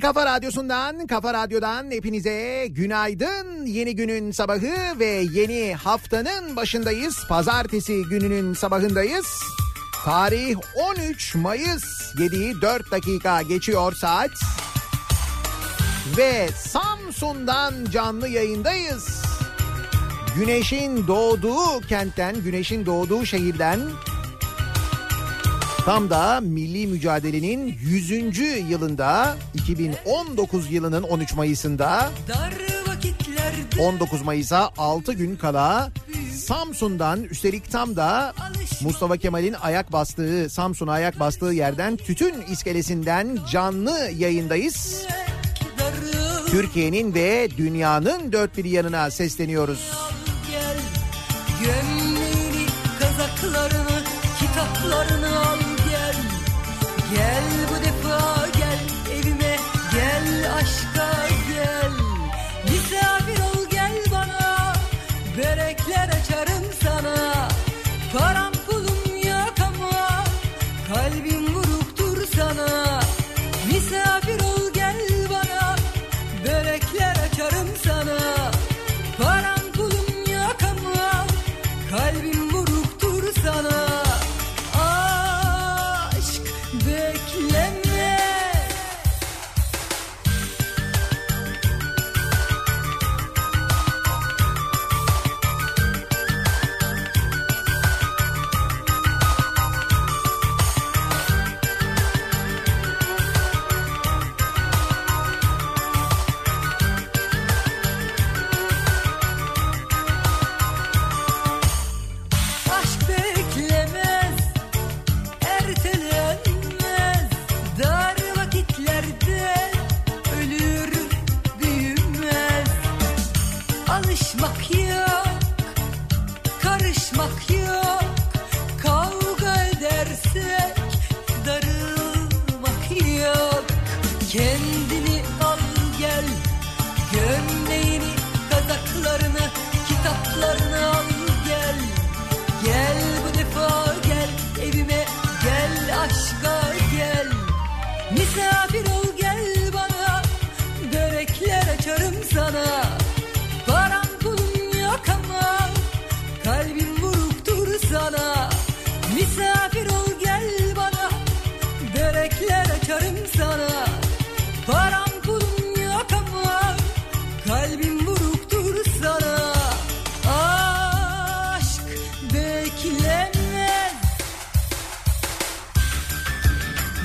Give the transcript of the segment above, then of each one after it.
Kafa Radyosu'ndan, Kafa Radyo'dan hepinize günaydın. Yeni günün sabahı ve yeni haftanın başındayız. Pazartesi gününün sabahındayız. Tarih 13 Mayıs 7'yi 4 dakika geçiyor saat. Ve Samsun'dan canlı yayındayız. Güneşin doğduğu kentten, güneşin doğduğu şehirden Tam da milli mücadelenin 100. yılında 2019 yılının 13 Mayıs'ında 19 Mayıs'a 6 gün kala Samsun'dan üstelik tam da Mustafa Kemal'in ayak bastığı Samsun'a ayak bastığı yerden tütün iskelesinden canlı yayındayız. Türkiye'nin ve dünyanın dört bir yanına sesleniyoruz. Gel, gömleğini, kazaklarını, kitaplarını al. Yeah.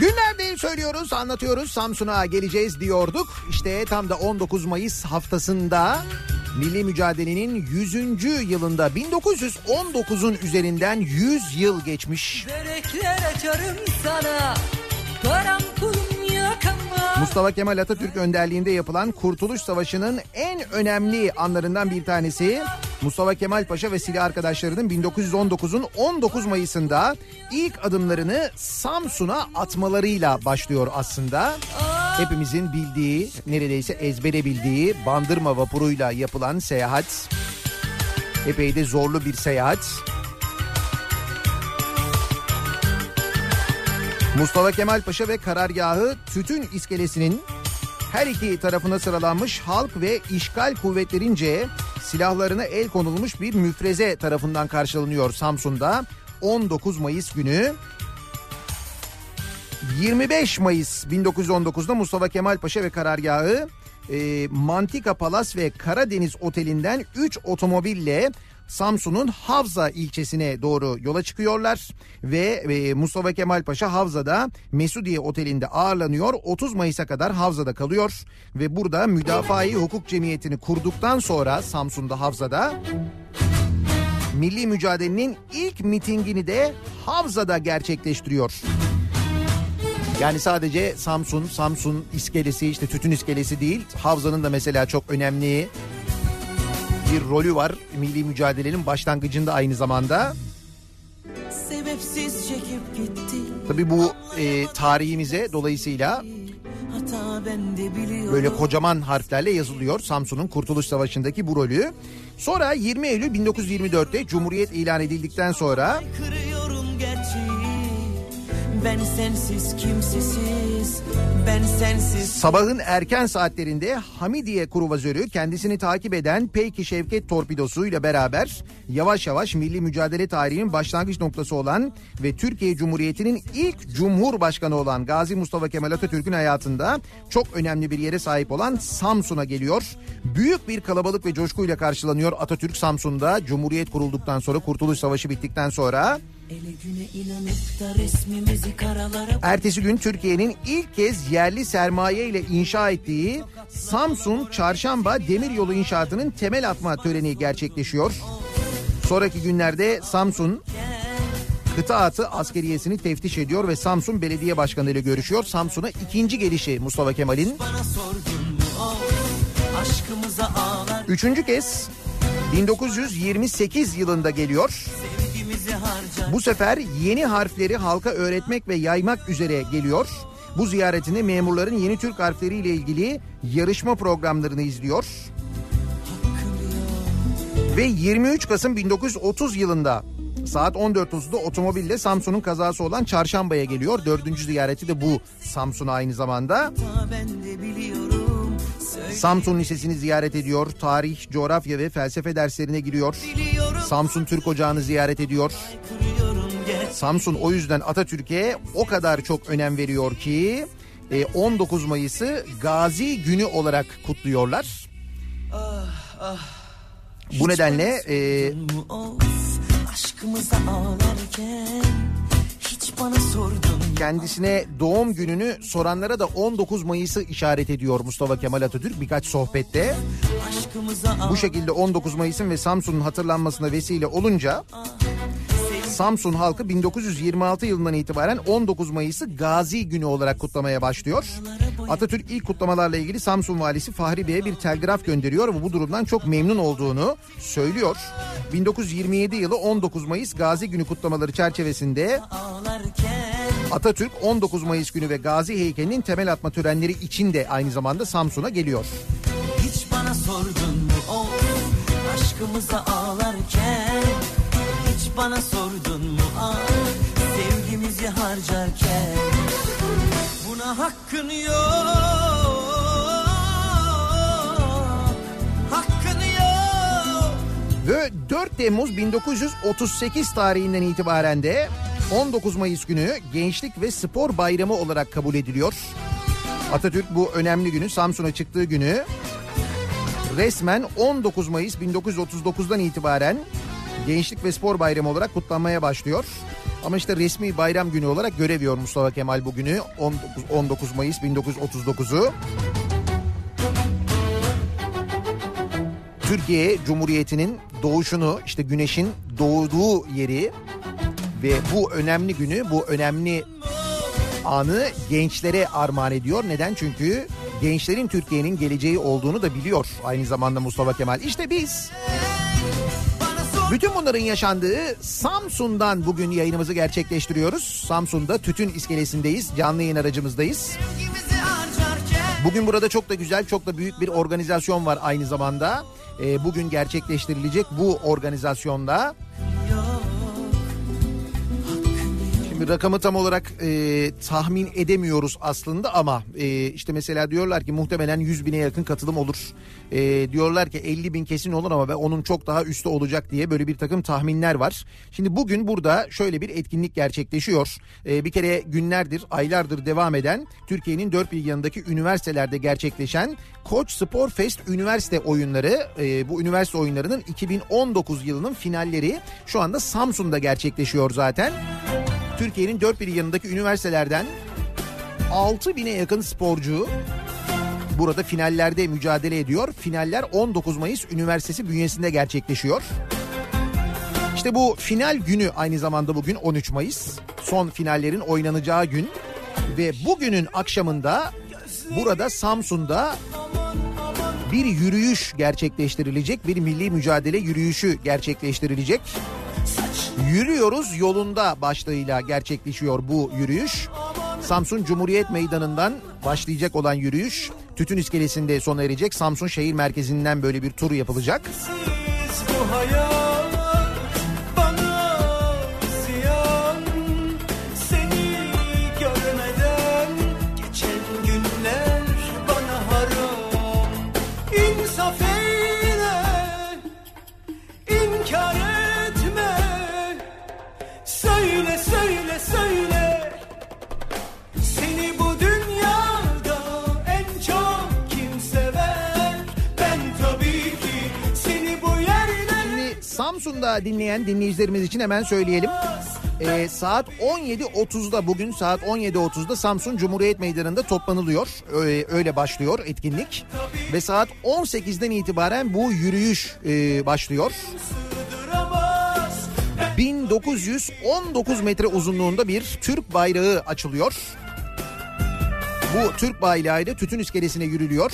Anlatıyoruz anlatıyoruz Samsun'a geleceğiz diyorduk. İşte tam da 19 Mayıs haftasında milli mücadelenin 100. yılında 1919'un üzerinden 100 yıl geçmiş. Börekler açarım sana. Param. Mustafa Kemal Atatürk önderliğinde yapılan Kurtuluş Savaşı'nın en önemli anlarından bir tanesi Mustafa Kemal Paşa ve silah arkadaşlarının 1919'un 19 Mayıs'ında ilk adımlarını Samsun'a atmalarıyla başlıyor aslında. Hepimizin bildiği, neredeyse ezbere bildiği Bandırma vapuruyla yapılan seyahat. Epey de zorlu bir seyahat. Mustafa Kemal Paşa ve karargahı Tütün iskelesinin her iki tarafına sıralanmış halk ve işgal kuvvetlerince silahlarına el konulmuş bir müfreze tarafından karşılanıyor Samsun'da 19 Mayıs günü. 25 Mayıs 1919'da Mustafa Kemal Paşa ve karargahı e, Mantika Palas ve Karadeniz Oteli'nden 3 otomobille Samsun'un Havza ilçesine doğru yola çıkıyorlar ve e, Mustafa Kemal Paşa Havza'da Mesudiye Oteli'nde ağırlanıyor. 30 Mayıs'a kadar Havza'da kalıyor ve burada Müdafaa-i Hukuk Cemiyeti'ni kurduktan sonra Samsun'da Havza'da milli mücadelenin ilk mitingini de Havza'da gerçekleştiriyor. Yani sadece Samsun, Samsun iskelesi işte tütün iskelesi değil. Havza'nın da mesela çok önemli bir rolü var milli mücadelenin başlangıcında aynı zamanda. Sebepsiz çekip gitti. Tabii bu e, tarihimize dolayısıyla böyle kocaman harflerle yazılıyor Samsun'un Kurtuluş Savaşı'ndaki bu rolü. Sonra 20 Eylül 1924'te Cumhuriyet ilan edildikten sonra Kırıyorum gerçeği. Ben sensiz kimsesiz. Ben sensiz Sabahın erken saatlerinde Hamidiye Kruvazörü kendisini takip eden Peyki Şevket torpidosuyla beraber yavaş yavaş milli mücadele tarihinin başlangıç noktası olan ve Türkiye Cumhuriyeti'nin ilk Cumhurbaşkanı olan Gazi Mustafa Kemal Atatürk'ün hayatında çok önemli bir yere sahip olan Samsun'a geliyor. Büyük bir kalabalık ve coşkuyla karşılanıyor Atatürk Samsun'da Cumhuriyet kurulduktan sonra Kurtuluş Savaşı bittikten sonra. Ertesi gün Türkiye'nin ilk kez yerli sermaye ile inşa ettiği Samsun Çarşamba Demiryolu inşaatının temel atma töreni gerçekleşiyor. Sonraki günlerde Samsun kıta atı askeriyesini teftiş ediyor ve Samsun Belediye Başkanı ile görüşüyor. Samsun'a ikinci gelişi Mustafa Kemal'in. Üçüncü kez 1928 yılında geliyor. harcar Bu sefer yeni harfleri halka öğretmek ve yaymak üzere geliyor. Bu ziyaretinde memurların yeni Türk harfleriyle ilgili yarışma programlarını izliyor. Ve 23 Kasım 1930 yılında saat 14.30'da otomobille Samsun'un kazası olan Çarşamba'ya geliyor. Dördüncü ziyareti de bu Samsun'a aynı zamanda. Ben de biliyorum Samsun Lisesi'ni ziyaret ediyor. Tarih, coğrafya ve felsefe derslerine giriyor. Samsun Türk Ocağı'nı ziyaret ediyor. Samsun o yüzden Atatürk'e o kadar çok önem veriyor ki e, 19 Mayıs'ı Gazi Günü olarak kutluyorlar. Bu nedenle e, aşkımıza ağlarken hiç bana sordun? Kendisine doğum gününü soranlara da 19 Mayıs'ı işaret ediyor Mustafa Kemal Atatürk birkaç sohbette. Bu şekilde 19 Mayıs'ın ve Samsun'un hatırlanmasına vesile olunca Samsun halkı 1926 yılından itibaren 19 Mayıs'ı Gazi Günü olarak kutlamaya başlıyor. Atatürk ilk kutlamalarla ilgili Samsun valisi Fahri Bey'e bir telgraf gönderiyor ve bu durumdan çok memnun olduğunu söylüyor. 1927 yılı 19 Mayıs Gazi Günü kutlamaları çerçevesinde Atatürk 19 Mayıs günü ve Gazi heykelinin temel atma törenleri için de aynı zamanda Samsun'a geliyor. hiç bana sordun mu of aşkımıza ağlarken? Hiç bana sordun mu ah sevgimizi harcarken? Buna hakkın yok hakkın yok. Ve 4 Temmuz 1938 tarihinden itibaren de 19 Mayıs günü Gençlik ve Spor Bayramı olarak kabul ediliyor. Atatürk bu önemli günü Samsun'a çıktığı günü resmen 19 Mayıs 1939'dan itibaren Gençlik ve Spor Bayramı olarak kutlanmaya başlıyor. Ama işte resmi bayram günü olarak göreviyor Mustafa Kemal bugünü 19, 19 Mayıs 1939'u. Türkiye Cumhuriyeti'nin doğuşunu işte güneşin doğduğu yeri ve bu önemli günü bu önemli anı gençlere armağan ediyor. Neden? Çünkü gençlerin Türkiye'nin geleceği olduğunu da biliyor aynı zamanda Mustafa Kemal. İşte biz bütün bunların yaşandığı Samsun'dan bugün yayınımızı gerçekleştiriyoruz. Samsun'da Tütün iskelesindeyiz. Canlı yayın aracımızdayız. Bugün burada çok da güzel, çok da büyük bir organizasyon var aynı zamanda. Ee, bugün gerçekleştirilecek bu organizasyonda Şimdi rakamı tam olarak e, tahmin edemiyoruz aslında ama e, işte mesela diyorlar ki muhtemelen 100 bine yakın katılım olur. E, diyorlar ki 50 bin kesin olur ama onun çok daha üstü olacak diye böyle bir takım tahminler var. Şimdi bugün burada şöyle bir etkinlik gerçekleşiyor. E, bir kere günlerdir, aylardır devam eden Türkiye'nin dört bir yanındaki üniversitelerde gerçekleşen Koç Spor Fest üniversite oyunları. E, bu üniversite oyunlarının 2019 yılının finalleri şu anda Samsun'da gerçekleşiyor zaten. Türkiye'nin dört bir yanındaki üniversitelerden 6 bine yakın sporcu burada finallerde mücadele ediyor. Finaller 19 Mayıs Üniversitesi bünyesinde gerçekleşiyor. İşte bu final günü aynı zamanda bugün 13 Mayıs. Son finallerin oynanacağı gün ve bugünün akşamında burada Samsun'da bir yürüyüş gerçekleştirilecek. Bir milli mücadele yürüyüşü gerçekleştirilecek. Yürüyoruz yolunda başlığıyla gerçekleşiyor bu yürüyüş. Samsun Cumhuriyet Meydanı'ndan başlayacak olan yürüyüş Tütün İskelesi'nde sona erecek. Samsun şehir merkezinden böyle bir tur yapılacak. Bu hayat Samsun'da dinleyen dinleyicilerimiz için hemen söyleyelim. Ee, saat 17.30'da bugün saat 17.30'da Samsun Cumhuriyet Meydanı'nda toplanılıyor. Öyle, öyle başlıyor etkinlik. Ve saat 18'den itibaren bu yürüyüş e, başlıyor. 1919 metre uzunluğunda bir Türk bayrağı açılıyor. Bu Türk bayrağıyla Tütün İskelesi'ne yürülüyor.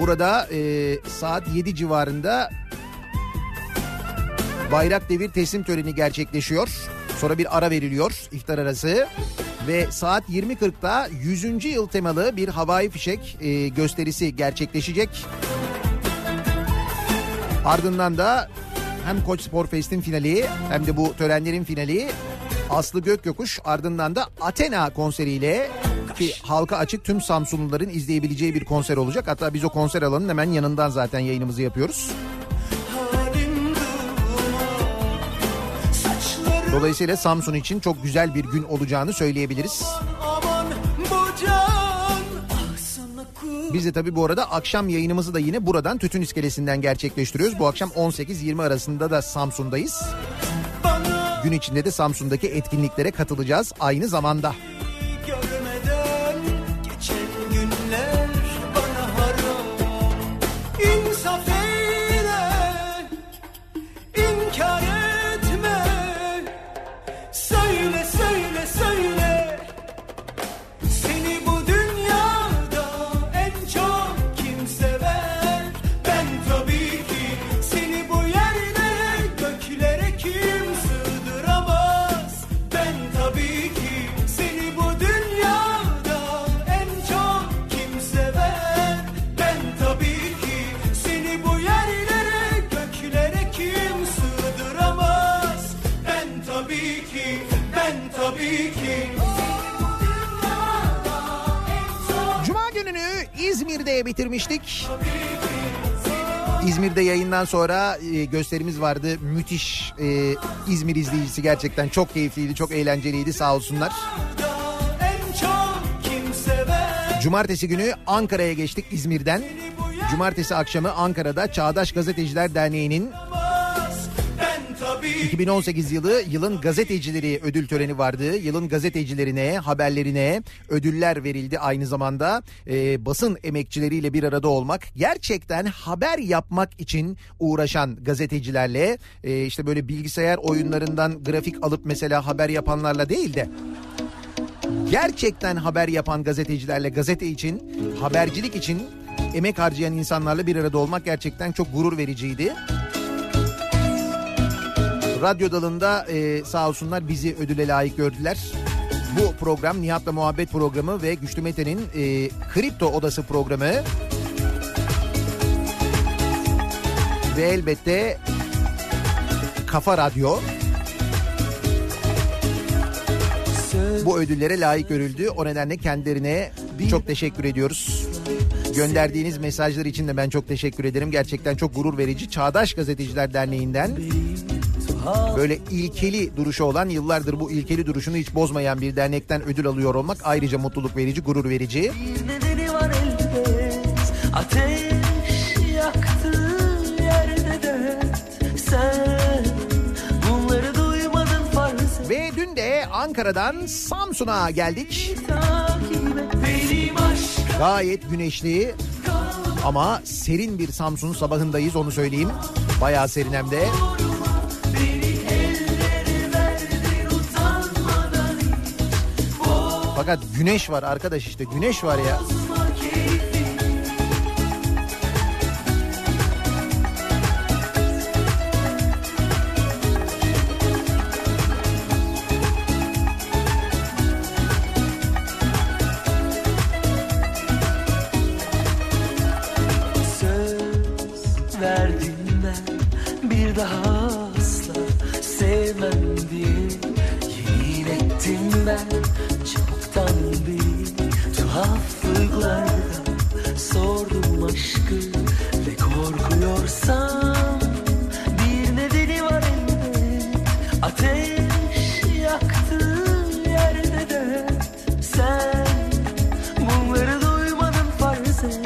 Burada e, saat 7 civarında bayrak devir teslim töreni gerçekleşiyor. Sonra bir ara veriliyor iftar arası ve saat 20.40'da 100. yıl temalı bir havai fişek e, gösterisi gerçekleşecek. Ardından da hem Koç Spor Fest'in finali hem de bu törenlerin finali Aslı Gökyokuş ardından da Athena konseriyle ki halka açık tüm Samsunluların izleyebileceği bir konser olacak. Hatta biz o konser alanının hemen yanından zaten yayınımızı yapıyoruz. Dolayısıyla Samsun için çok güzel bir gün olacağını söyleyebiliriz. Biz de tabii bu arada akşam yayınımızı da yine buradan Tütün İskelesi'nden gerçekleştiriyoruz. Bu akşam 18-20 arasında da Samsun'dayız. Gün içinde de Samsun'daki etkinliklere katılacağız aynı zamanda. İnsaf Yayından sonra e, gösterimiz vardı. Müthiş e, İzmir izleyicisi gerçekten çok keyifliydi, çok eğlenceliydi sağ olsunlar. Cumartesi günü Ankara'ya geçtik İzmir'den. Cumartesi akşamı Ankara'da Çağdaş Gazeteciler Derneği'nin 2018 yılı yılın gazetecileri ödül töreni vardı. Yılın gazetecilerine, haberlerine ödüller verildi aynı zamanda. Ee, basın emekçileriyle bir arada olmak, gerçekten haber yapmak için uğraşan gazetecilerle e, işte böyle bilgisayar oyunlarından grafik alıp mesela haber yapanlarla değil de gerçekten haber yapan gazetecilerle gazete için, habercilik için emek harcayan insanlarla bir arada olmak gerçekten çok gurur vericiydi. Radyo dalında e, sağ olsunlar bizi ödüle layık gördüler. Bu program Nihat'la Muhabbet programı ve Güçlü Mete'nin e, Kripto Odası programı. Ve elbette Kafa Radyo. Bu ödüllere layık görüldü. O nedenle kendilerine çok teşekkür ediyoruz. Gönderdiğiniz mesajlar için de ben çok teşekkür ederim. Gerçekten çok gurur verici. Çağdaş Gazeteciler Derneği'nden böyle ilkeli duruşu olan yıllardır bu ilkeli duruşunu hiç bozmayan bir dernekten ödül alıyor olmak ayrıca mutluluk verici, gurur verici. Elbet Ateş yaktığı yerde de Sen Ve dün de Ankara'dan Samsun'a geldik. Gayet güneşli ama serin bir Samsun sabahındayız onu söyleyeyim. Bayağı serin hem de. Fakat güneş var arkadaş işte güneş var ya. Aşkı ve korkuyorsam Bir nedeni var elbet ateş yaktığı yerde de Sen bunları duymadın farz et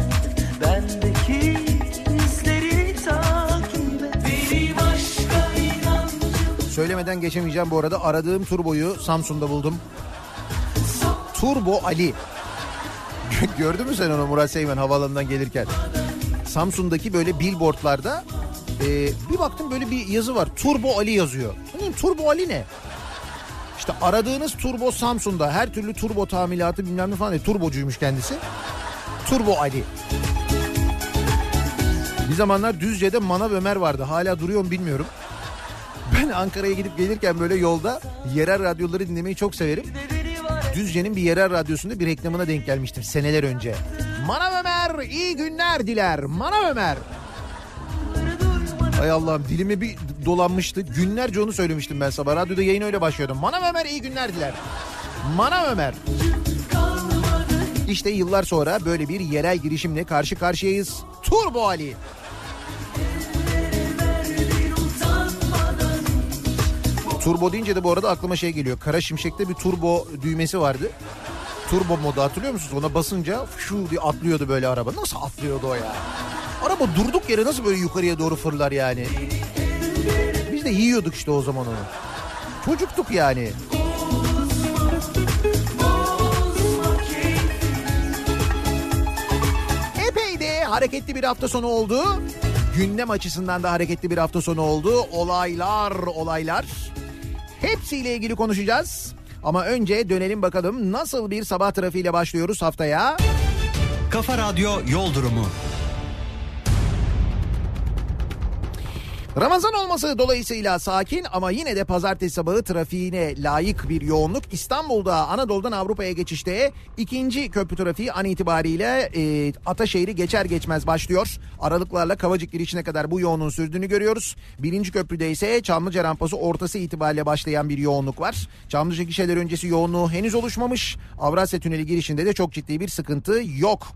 Bendeki izleri takip et Benim aşka inancım Söylemeden geçemeyeceğim bu arada aradığım turboyu Samsun'da buldum. Turbo Ali. Gördün mü sen onu Murat Seymen havaalanından gelirken? Samsun'daki böyle billboardlarda e, bir baktım böyle bir yazı var. Turbo Ali yazıyor. Dedim, Turbo Ali ne? İşte aradığınız turbo Samsun'da her türlü turbo tamilatı bilmem ne falan değil. Turbocuymuş kendisi. Turbo Ali. Bir zamanlar Düzce'de Manav Ömer vardı. Hala duruyor mu bilmiyorum. Ben Ankara'ya gidip gelirken böyle yolda yerel radyoları dinlemeyi çok severim. Düzce'nin bir yerel radyosunda bir reklamına denk gelmiştim seneler önce. Manav Ömer iyi günler diler. Manav Ömer. Hay Allah'ım dilime bir dolanmıştı. Günlerce onu söylemiştim ben sabah. Radyoda yayın öyle başlıyordum. Manav Ömer iyi günler diler. Manav Ömer. İşte yıllar sonra böyle bir yerel girişimle karşı karşıyayız. Turbo Ali. Turbo deyince de bu arada aklıma şey geliyor. Kara Şimşek'te bir turbo düğmesi vardı. Turbo modu hatırlıyor musunuz? Ona basınca şu diye atlıyordu böyle araba. Nasıl atlıyordu o ya? Araba durduk yere nasıl böyle yukarıya doğru fırlar yani? Biz de yiyorduk işte o zaman onu. Çocuktuk yani. Epey de hareketli bir hafta sonu oldu. Gündem açısından da hareketli bir hafta sonu oldu. Olaylar, olaylar. Hepsiyle ilgili konuşacağız. Ama önce dönelim bakalım nasıl bir sabah trafiğiyle başlıyoruz haftaya. Kafa Radyo Yol Durumu. Ramazan olması dolayısıyla sakin ama yine de pazartesi sabahı trafiğine layık bir yoğunluk. İstanbul'da Anadolu'dan Avrupa'ya geçişte ikinci köprü trafiği an itibariyle e, Ataşehir'i geçer geçmez başlıyor. Aralıklarla Kavacık girişine kadar bu yoğunluğun sürdüğünü görüyoruz. Birinci köprüde ise Çamlıca rampası ortası itibariyle başlayan bir yoğunluk var. Çamlıca gişeler öncesi yoğunluğu henüz oluşmamış. Avrasya Tüneli girişinde de çok ciddi bir sıkıntı yok.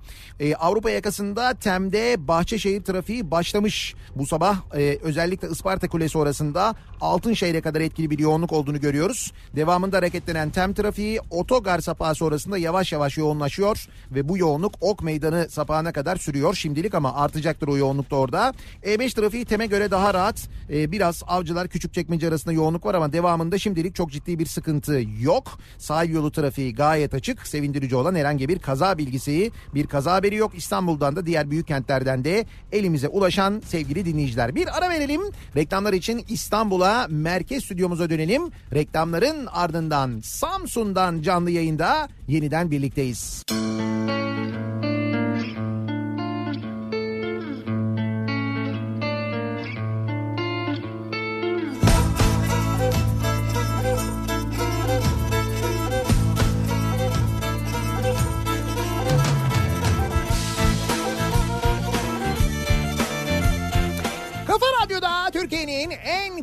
E, Avrupa yakasında Tem'de Bahçeşehir trafiği başlamış bu sabah. E, özellikle Isparta Kulesi orasında Altınşehir'e kadar etkili bir yoğunluk olduğunu görüyoruz. Devamında hareketlenen tem trafiği otogar sapağı sonrasında yavaş yavaş yoğunlaşıyor ve bu yoğunluk Ok Meydanı sapağına kadar sürüyor şimdilik ama artacaktır o yoğunluk da orada. E5 trafiği teme göre daha rahat. Ee, biraz avcılar Küçükçekmece arasında yoğunluk var ama devamında şimdilik çok ciddi bir sıkıntı yok. Sahil yolu trafiği gayet açık. Sevindirici olan herhangi bir kaza bilgisi, bir kaza haberi yok. İstanbul'dan da diğer büyük kentlerden de elimize ulaşan sevgili dinleyiciler. Bir ara verelim. Reklamlar için İstanbul'a merkez stüdyomuza dönelim. Reklamların ardından Samsun'dan canlı yayında yeniden birlikteyiz. Kafa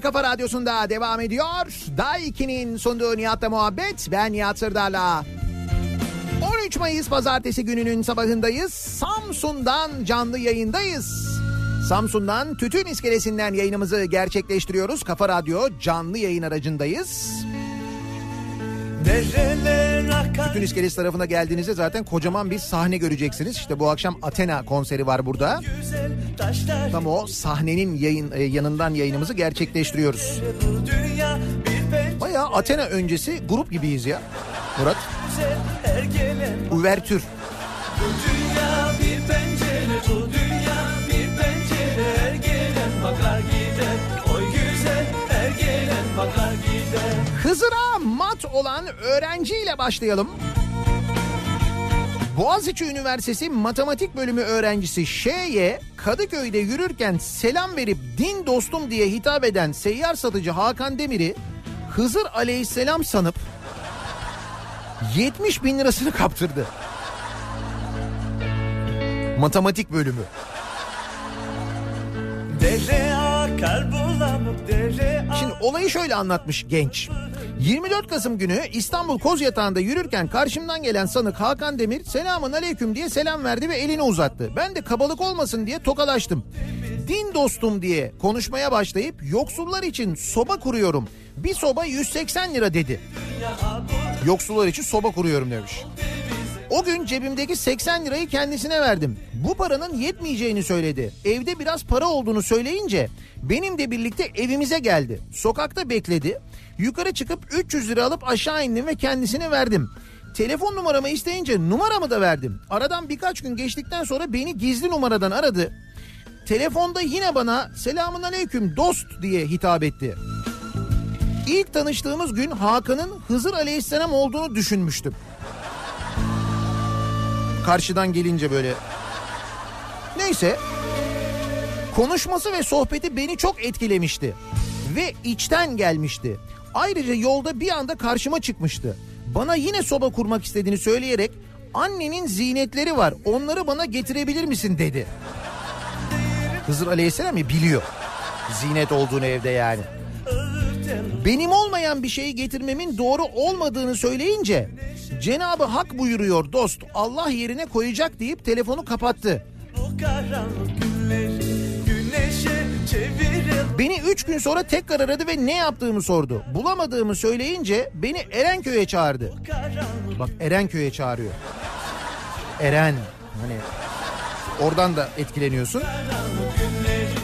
kafa radyosunda devam ediyor. Daiki'nin sunduğu Nihat'la muhabbet. Ben Nihat Sırdar'la. 13 Mayıs pazartesi gününün sabahındayız. Samsun'dan canlı yayındayız. Samsun'dan Tütün İskelesi'nden yayınımızı gerçekleştiriyoruz. Kafa Radyo canlı yayın aracındayız. Dereler akar Tütün İskelesi tarafına geldiğinizde zaten kocaman bir sahne göreceksiniz. İşte bu akşam Athena konseri var burada. Tam o sahnenin yayın e, yanından yayınımızı gerçekleştiriyoruz. Bayağı Athena öncesi grup gibiyiz ya. Murat, Uvertür. Bu dünya bir pencere Bu dünya bir pencere Her gelen bakar gider Oy güzel her gelen bakar gider Hızır'a mat olan öğrenciyle başlayalım. Boğaziçi Üniversitesi Matematik Bölümü öğrencisi Ş'ye Kadıköy'de yürürken selam verip din dostum diye hitap eden seyyar satıcı Hakan Demir'i Hızır Aleyhisselam sanıp 70 bin lirasını kaptırdı. Matematik bölümü. Şimdi olayı şöyle anlatmış genç. 24 Kasım günü İstanbul Kozyatağı'nda yürürken karşımdan gelen sanık Hakan Demir selamun aleyküm diye selam verdi ve elini uzattı. Ben de kabalık olmasın diye tokalaştım. Din dostum diye konuşmaya başlayıp yoksullar için soba kuruyorum. Bir soba 180 lira dedi. Yoksullar için soba kuruyorum demiş. O gün cebimdeki 80 lirayı kendisine verdim. Bu paranın yetmeyeceğini söyledi. Evde biraz para olduğunu söyleyince benim de birlikte evimize geldi. Sokakta bekledi. Yukarı çıkıp 300 lira alıp aşağı indim ve kendisine verdim. Telefon numaramı isteyince numaramı da verdim. Aradan birkaç gün geçtikten sonra beni gizli numaradan aradı. Telefonda yine bana selamun aleyküm dost diye hitap etti. İlk tanıştığımız gün Hakan'ın Hızır Aleyhisselam olduğunu düşünmüştüm karşıdan gelince böyle. Neyse. Konuşması ve sohbeti beni çok etkilemişti. Ve içten gelmişti. Ayrıca yolda bir anda karşıma çıkmıştı. Bana yine soba kurmak istediğini söyleyerek annenin zinetleri var onları bana getirebilir misin dedi. Hızır Aleyhisselam ya biliyor. Zinet olduğunu evde yani. Benim olmayan bir şeyi getirmemin doğru olmadığını söyleyince Cenabı Hak buyuruyor dost Allah yerine koyacak deyip telefonu kapattı. Karanlık Beni üç gün sonra tekrar aradı ve ne yaptığımı sordu. Bulamadığımı söyleyince beni Erenköy'e çağırdı. karanlık Bak Erenköy'e çağırıyor. Eren hani oradan da etkileniyorsun.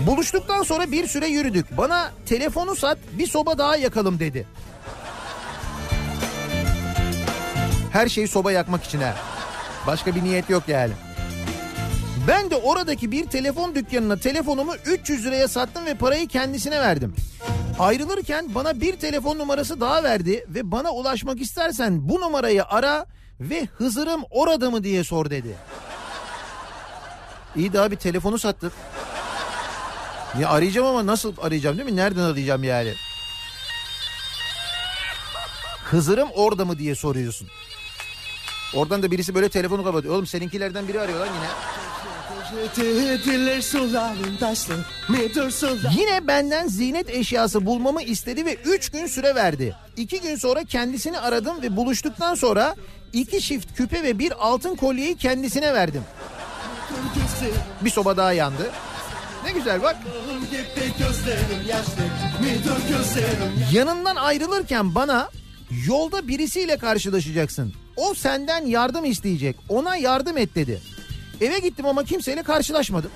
Buluştuktan sonra bir süre yürüdük. Bana telefonu sat bir soba daha yakalım dedi. Her şeyi soba yakmak için ha. Başka bir niyet yok yani. Ben de oradaki bir telefon dükkanına telefonumu 300 liraya sattım ve parayı kendisine verdim. Ayrılırken bana bir telefon numarası daha verdi ve bana ulaşmak istersen bu numarayı ara ve Hızır'ım orada mı diye sor dedi. İyi daha bir telefonu sattık. Ya arayacağım ama nasıl arayacağım değil mi? Nereden arayacağım yani? Hızır'ım orada mı diye soruyorsun. Oradan da birisi böyle telefonu kapatıyor. Oğlum seninkilerden biri arıyor lan yine. Yine benden ziynet eşyası bulmamı istedi ve 3 gün süre verdi. 2 gün sonra kendisini aradım ve buluştuktan sonra iki çift küpe ve bir altın kolyeyi kendisine verdim. Bir soba daha yandı. Ne güzel bak. Yanından ayrılırken bana yolda birisiyle karşılaşacaksın. O senden yardım isteyecek. Ona yardım et dedi. Eve gittim ama kimseyle karşılaşmadım.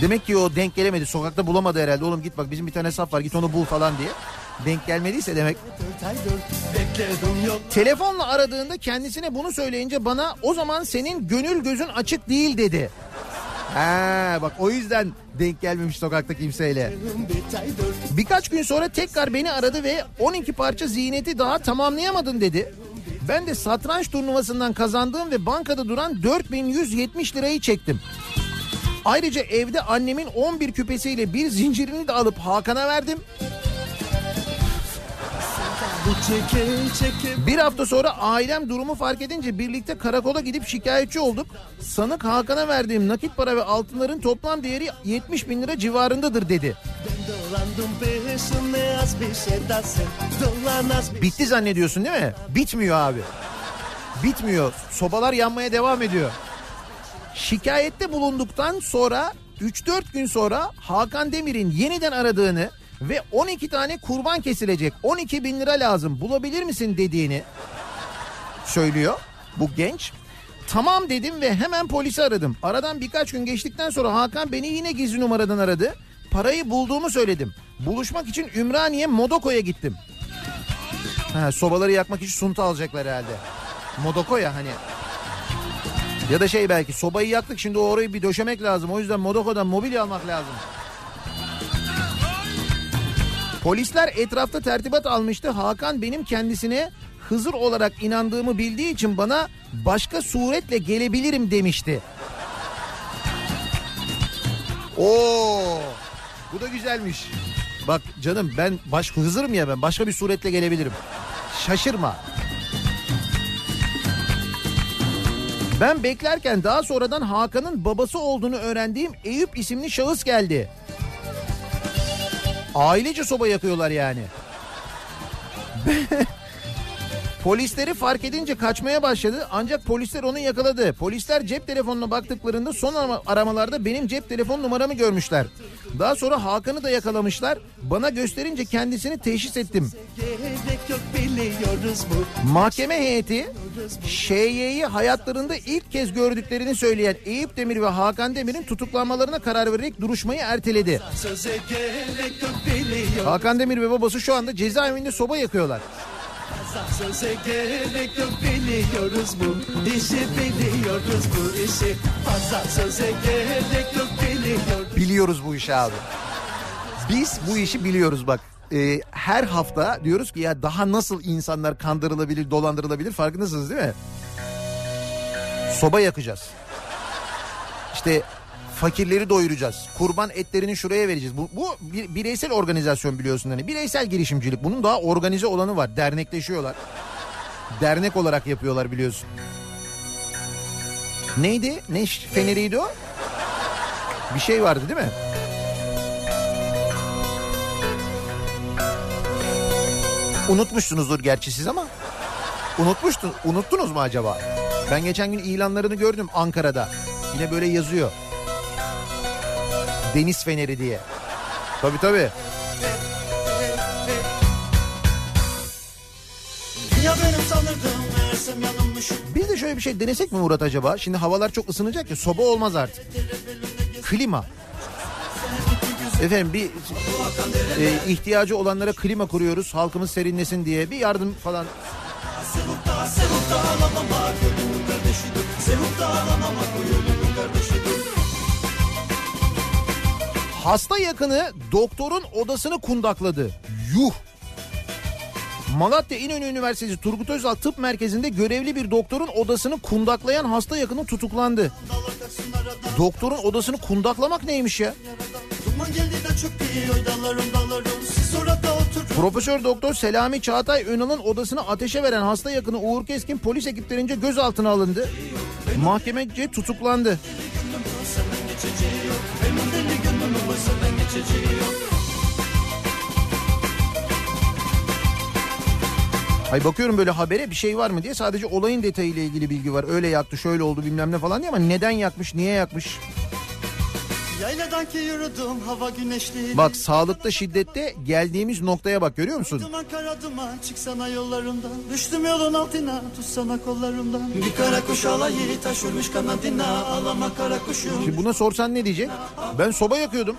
Demek ki o denk gelemedi. Sokakta bulamadı herhalde. Oğlum git bak bizim bir tane saf var git onu bul falan diye. Denk gelmediyse demek. Telefonla aradığında kendisine bunu söyleyince bana o zaman senin gönül gözün açık değil dedi. Ha bak o yüzden denk gelmemiş sokakta kimseyle. Birkaç gün sonra tekrar beni aradı ve 12 parça ziyneti daha tamamlayamadın dedi. Ben de satranç turnuvasından kazandığım ve bankada duran 4170 lirayı çektim. Ayrıca evde annemin 11 küpesiyle bir zincirini de alıp Hakan'a verdim. Bu çeke çeke Bir hafta sonra ailem durumu fark edince birlikte karakola gidip şikayetçi olduk. Sanık Hakan'a verdiğim nakit para ve altınların toplam değeri 70 bin lira civarındadır dedi. Şey Bitti zannediyorsun değil mi? Bitmiyor abi. Bitmiyor. Sobalar yanmaya devam ediyor. Şikayette bulunduktan sonra 3-4 gün sonra Hakan Demir'in yeniden aradığını ve 12 tane kurban kesilecek 12 bin lira lazım bulabilir misin dediğini söylüyor bu genç. Tamam dedim ve hemen polisi aradım. Aradan birkaç gün geçtikten sonra Hakan beni yine gizli numaradan aradı. Parayı bulduğumu söyledim. Buluşmak için Ümraniye Modoko'ya gittim. Ha, sobaları yakmak için sunta alacaklar herhalde. Modoko ya hani. Ya da şey belki sobayı yaktık şimdi orayı bir döşemek lazım. O yüzden Modoko'dan mobilya almak lazım. Polisler etrafta tertibat almıştı. Hakan benim kendisine Hızır olarak inandığımı bildiği için bana başka suretle gelebilirim demişti. Oo! Bu da güzelmiş. Bak canım ben baş Hızır'ım ya ben başka bir suretle gelebilirim. Şaşırma. Ben beklerken daha sonradan Hakan'ın babası olduğunu öğrendiğim Eyüp isimli şahıs geldi. Ailece soba yakıyorlar yani. Polisleri fark edince kaçmaya başladı ancak polisler onu yakaladı. Polisler cep telefonuna baktıklarında son arama- aramalarda benim cep telefon numaramı görmüşler. Daha sonra Hakan'ı da yakalamışlar. Bana gösterince kendisini teşhis ettim. Mahkeme heyeti ŞY'yi hayatlarında ilk kez gördüklerini söyleyen Eyüp Demir ve Hakan Demir'in tutuklanmalarına karar vererek duruşmayı erteledi. Hakan Demir ve babası şu anda cezaevinde soba yakıyorlar. Söze gerek yok biliyoruz bu işi biliyoruz bu işi Fazla söze gerek yok biliyoruz Biliyoruz bu işi abi. Biz bu işi biliyoruz bak. Ee, her hafta diyoruz ki ya daha nasıl insanlar kandırılabilir, dolandırılabilir farkındasınız değil mi? Soba yakacağız. İşte fakirleri doyuracağız. Kurban etlerini şuraya vereceğiz. Bu, bu bir bireysel organizasyon biliyorsun hani. Bireysel girişimcilik. Bunun daha organize olanı var. Dernekleşiyorlar. Dernek olarak yapıyorlar biliyorsun. Neydi? Ne feneriydi o? Bir şey vardı değil mi? Unutmuşsunuzdur gerçi siz ama. Unutmuştun, unuttunuz mu acaba? Ben geçen gün ilanlarını gördüm Ankara'da. Yine böyle yazıyor. Deniz Feneri diye. Tabii tabii. Biz de şöyle bir şey denesek mi Murat acaba? Şimdi havalar çok ısınacak ya soba olmaz artık. Klima. Efendim bir e, ihtiyacı olanlara klima kuruyoruz halkımız serinlesin diye bir yardım falan. Hasta yakını doktorun odasını kundakladı. Yuh. Malatya İnönü Üniversitesi Turgut Özal Tıp Merkezi'nde görevli bir doktorun odasını kundaklayan hasta yakını tutuklandı. Doktorun odasını kundaklamak neymiş ya? Profesör Doktor Selami Çağatay Önal'ın odasını ateşe veren hasta yakını Uğur Keskin polis ekiplerince gözaltına alındı. Mahkemece tutuklandı. Ay bakıyorum böyle habere bir şey var mı diye sadece olayın detayıyla ilgili bilgi var. Öyle yaktı şöyle oldu bilmem ne falan diye ama neden yakmış niye yakmış? Yayladan ki yürüdüm hava güneşli. Bak sağlıkta şiddette geldiğimiz noktaya bak görüyor musun? Duman kara duman çıksana yollarımdan. Düştüm yolun altına tutsana kollarımdan. Bir kara kuş alayı taş vurmuş kanadına. Ağlama kara kuşum. Şimdi buna sorsan ne diyecek? Ben soba yakıyordum.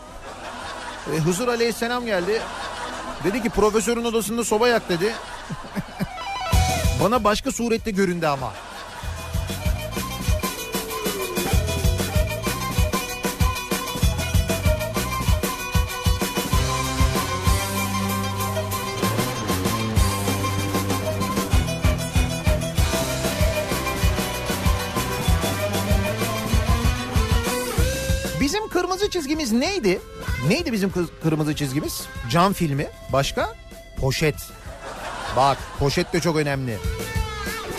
E, Hızır Aleyhisselam geldi. Dedi ki profesörün odasında soba yak dedi. Bana başka surette göründü ama. Bizim kırmızı çizgimiz neydi? Neydi bizim kırmızı çizgimiz? Cam filmi. Başka? Poşet. Bak poşet de çok önemli.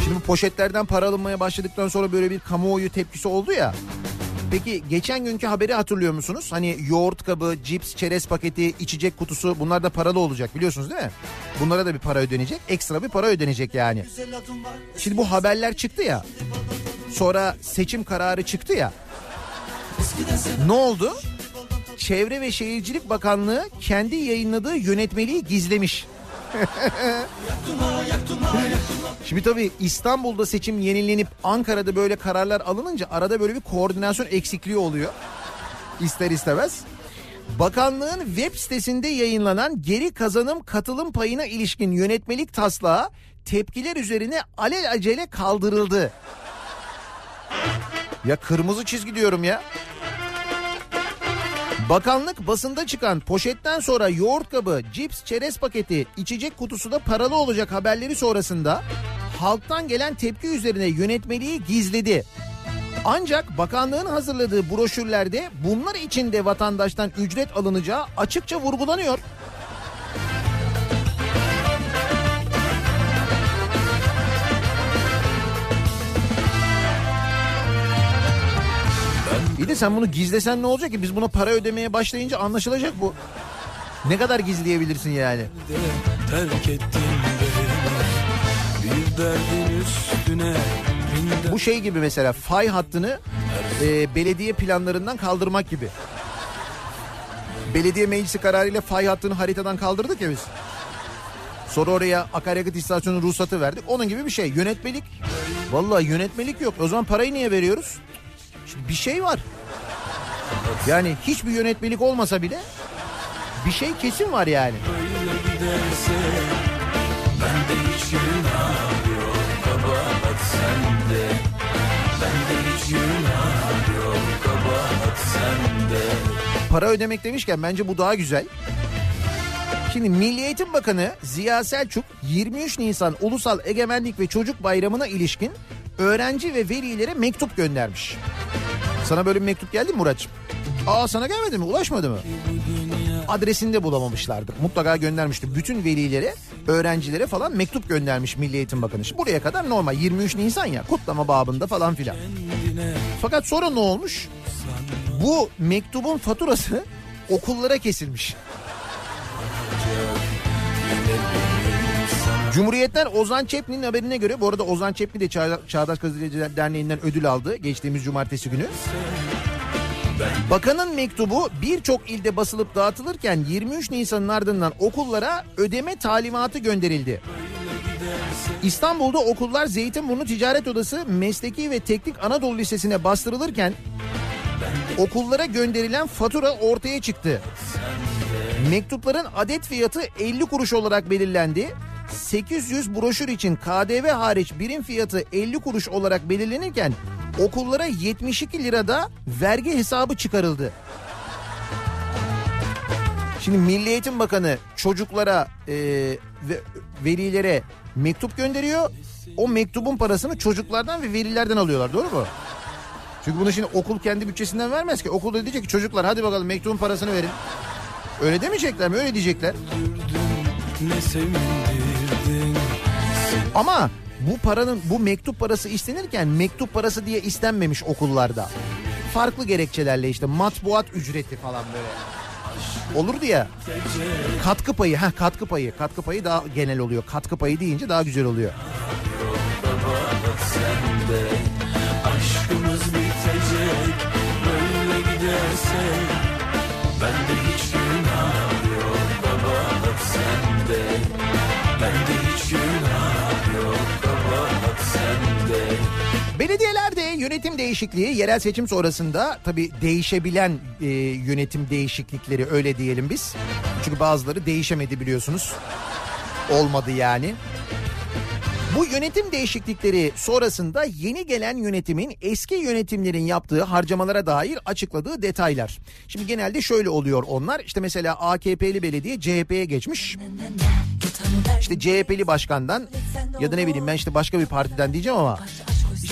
Şimdi poşetlerden para alınmaya başladıktan sonra böyle bir kamuoyu tepkisi oldu ya. Peki geçen günkü haberi hatırlıyor musunuz? Hani yoğurt kabı, cips, çerez paketi, içecek kutusu bunlar da paralı olacak biliyorsunuz değil mi? Bunlara da bir para ödenecek. Ekstra bir para ödenecek yani. Şimdi bu haberler çıktı ya. Sonra seçim kararı çıktı ya. Ne oldu? Çevre ve Şehircilik Bakanlığı kendi yayınladığı yönetmeliği gizlemiş. Şimdi tabii İstanbul'da seçim yenilenip Ankara'da böyle kararlar alınınca arada böyle bir koordinasyon eksikliği oluyor. İster istemez. Bakanlığın web sitesinde yayınlanan geri kazanım katılım payına ilişkin yönetmelik taslağı tepkiler üzerine alelacele kaldırıldı. Ya kırmızı çizgi diyorum ya. Bakanlık basında çıkan poşetten sonra yoğurt kabı, cips, çerez paketi, içecek kutusu da paralı olacak haberleri sonrasında halktan gelen tepki üzerine yönetmeliği gizledi. Ancak bakanlığın hazırladığı broşürlerde bunlar için de vatandaştan ücret alınacağı açıkça vurgulanıyor. İyi de sen bunu gizlesen ne olacak ki? Biz buna para ödemeye başlayınca anlaşılacak bu. Ne kadar gizleyebilirsin yani? terk beni Bir derdin üstüne Bu şey gibi mesela fay hattını e, belediye planlarından kaldırmak gibi. Belediye meclisi kararıyla fay hattını haritadan kaldırdık ya biz. Sonra oraya akaryakıt istasyonu ruhsatı verdik. Onun gibi bir şey. Yönetmelik. Vallahi yönetmelik yok. O zaman parayı niye veriyoruz? Şimdi bir şey var. Yani hiçbir yönetmelik olmasa bile bir şey kesin var yani. giderse Bende hiç para ödemek demişken bence bu daha güzel. Şimdi Milli Eğitim Bakanı Ziya Selçuk 23 Nisan Ulusal Egemenlik ve Çocuk Bayramı'na ilişkin öğrenci ve velilere mektup göndermiş. Sana böyle bir mektup geldi mi Muratçım? Aa sana gelmedi mi? Ulaşmadı mı? Adresinde bulamamışlardır. Mutlaka göndermiştir. Bütün velilere, öğrencilere falan mektup göndermiş Milli Eğitim Bakanı. Şimdi buraya kadar normal 23 Nisan ya kutlama babında falan filan. Fakat sonra ne olmuş? Bu mektubun faturası okullara kesilmiş. Cumhuriyet'ten Ozan Çepni'nin haberine göre bu arada Ozan Çepni de Çağ- Çağdaş Gazeteciler Derneği'nden ödül aldı geçtiğimiz cumartesi günü. Bakanın mektubu birçok ilde basılıp dağıtılırken 23 Nisan'ın ardından okullara ödeme talimatı gönderildi. İstanbul'da okullar Zeytinburnu Ticaret Odası Mesleki ve Teknik Anadolu Lisesi'ne bastırılırken okullara gönderilen fatura ortaya çıktı. Mektupların adet fiyatı 50 kuruş olarak belirlendi. 800 broşür için KDV hariç birim fiyatı 50 kuruş olarak belirlenirken okullara 72 lirada vergi hesabı çıkarıldı. Şimdi Milli Eğitim Bakanı çocuklara e, ve velilere mektup gönderiyor. O mektubun parasını çocuklardan ve velilerden alıyorlar doğru mu? Çünkü bunu şimdi okul kendi bütçesinden vermez ki. Okul da diyecek ki çocuklar hadi bakalım mektubun parasını verin. Öyle demeyecekler mi? Öyle diyecekler. Ne sevindirdin Ama bu paranın bu mektup parası istenirken mektup parası diye istenmemiş okullarda. Farklı gerekçelerle işte matbuat ücreti falan böyle. Olurdu ya. Katkı payı, ha katkı payı. Katkı payı daha genel oluyor. Katkı payı deyince daha güzel oluyor. Aşkımız bitecek Böyle giderse yönetim değişikliği yerel seçim sonrasında tabii değişebilen e, yönetim değişiklikleri öyle diyelim biz. Çünkü bazıları değişemedi biliyorsunuz. Olmadı yani. Bu yönetim değişiklikleri sonrasında yeni gelen yönetimin eski yönetimlerin yaptığı harcamalara dair açıkladığı detaylar. Şimdi genelde şöyle oluyor onlar. İşte mesela AKP'li belediye CHP'ye geçmiş. İşte CHP'li başkandan ya da ne bileyim ben işte başka bir partiden diyeceğim ama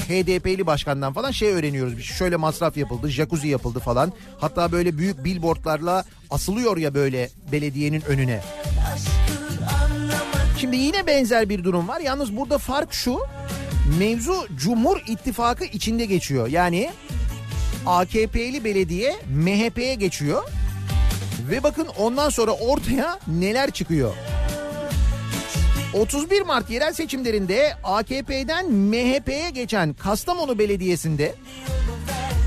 HDP'li başkandan falan şey öğreniyoruz. Şöyle masraf yapıldı, jacuzzi yapıldı falan. Hatta böyle büyük billboardlarla asılıyor ya böyle belediyenin önüne. Şimdi yine benzer bir durum var. Yalnız burada fark şu. Mevzu Cumhur İttifakı içinde geçiyor. Yani AKP'li belediye MHP'ye geçiyor. Ve bakın ondan sonra ortaya neler çıkıyor. 31 Mart yerel seçimlerinde AKP'den MHP'ye geçen Kastamonu Belediyesi'nde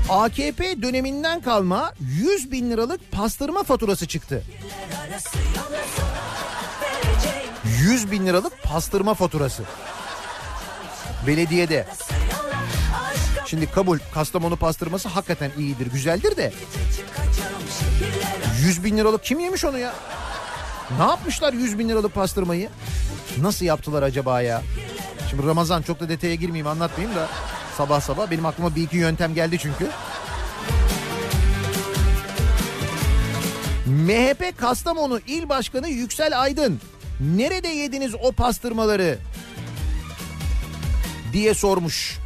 AKP döneminden kalma 100 bin liralık pastırma faturası çıktı. 100 bin liralık pastırma faturası. Belediyede. Şimdi kabul Kastamonu pastırması hakikaten iyidir, güzeldir de. 100 bin liralık kim yemiş onu ya? Ne yapmışlar 100 bin liralık pastırmayı? Nasıl yaptılar acaba ya? Şimdi Ramazan çok da detaya girmeyeyim anlatmayayım da sabah sabah benim aklıma bir iki yöntem geldi çünkü. MHP Kastamonu İl Başkanı Yüksel Aydın nerede yediniz o pastırmaları diye sormuş.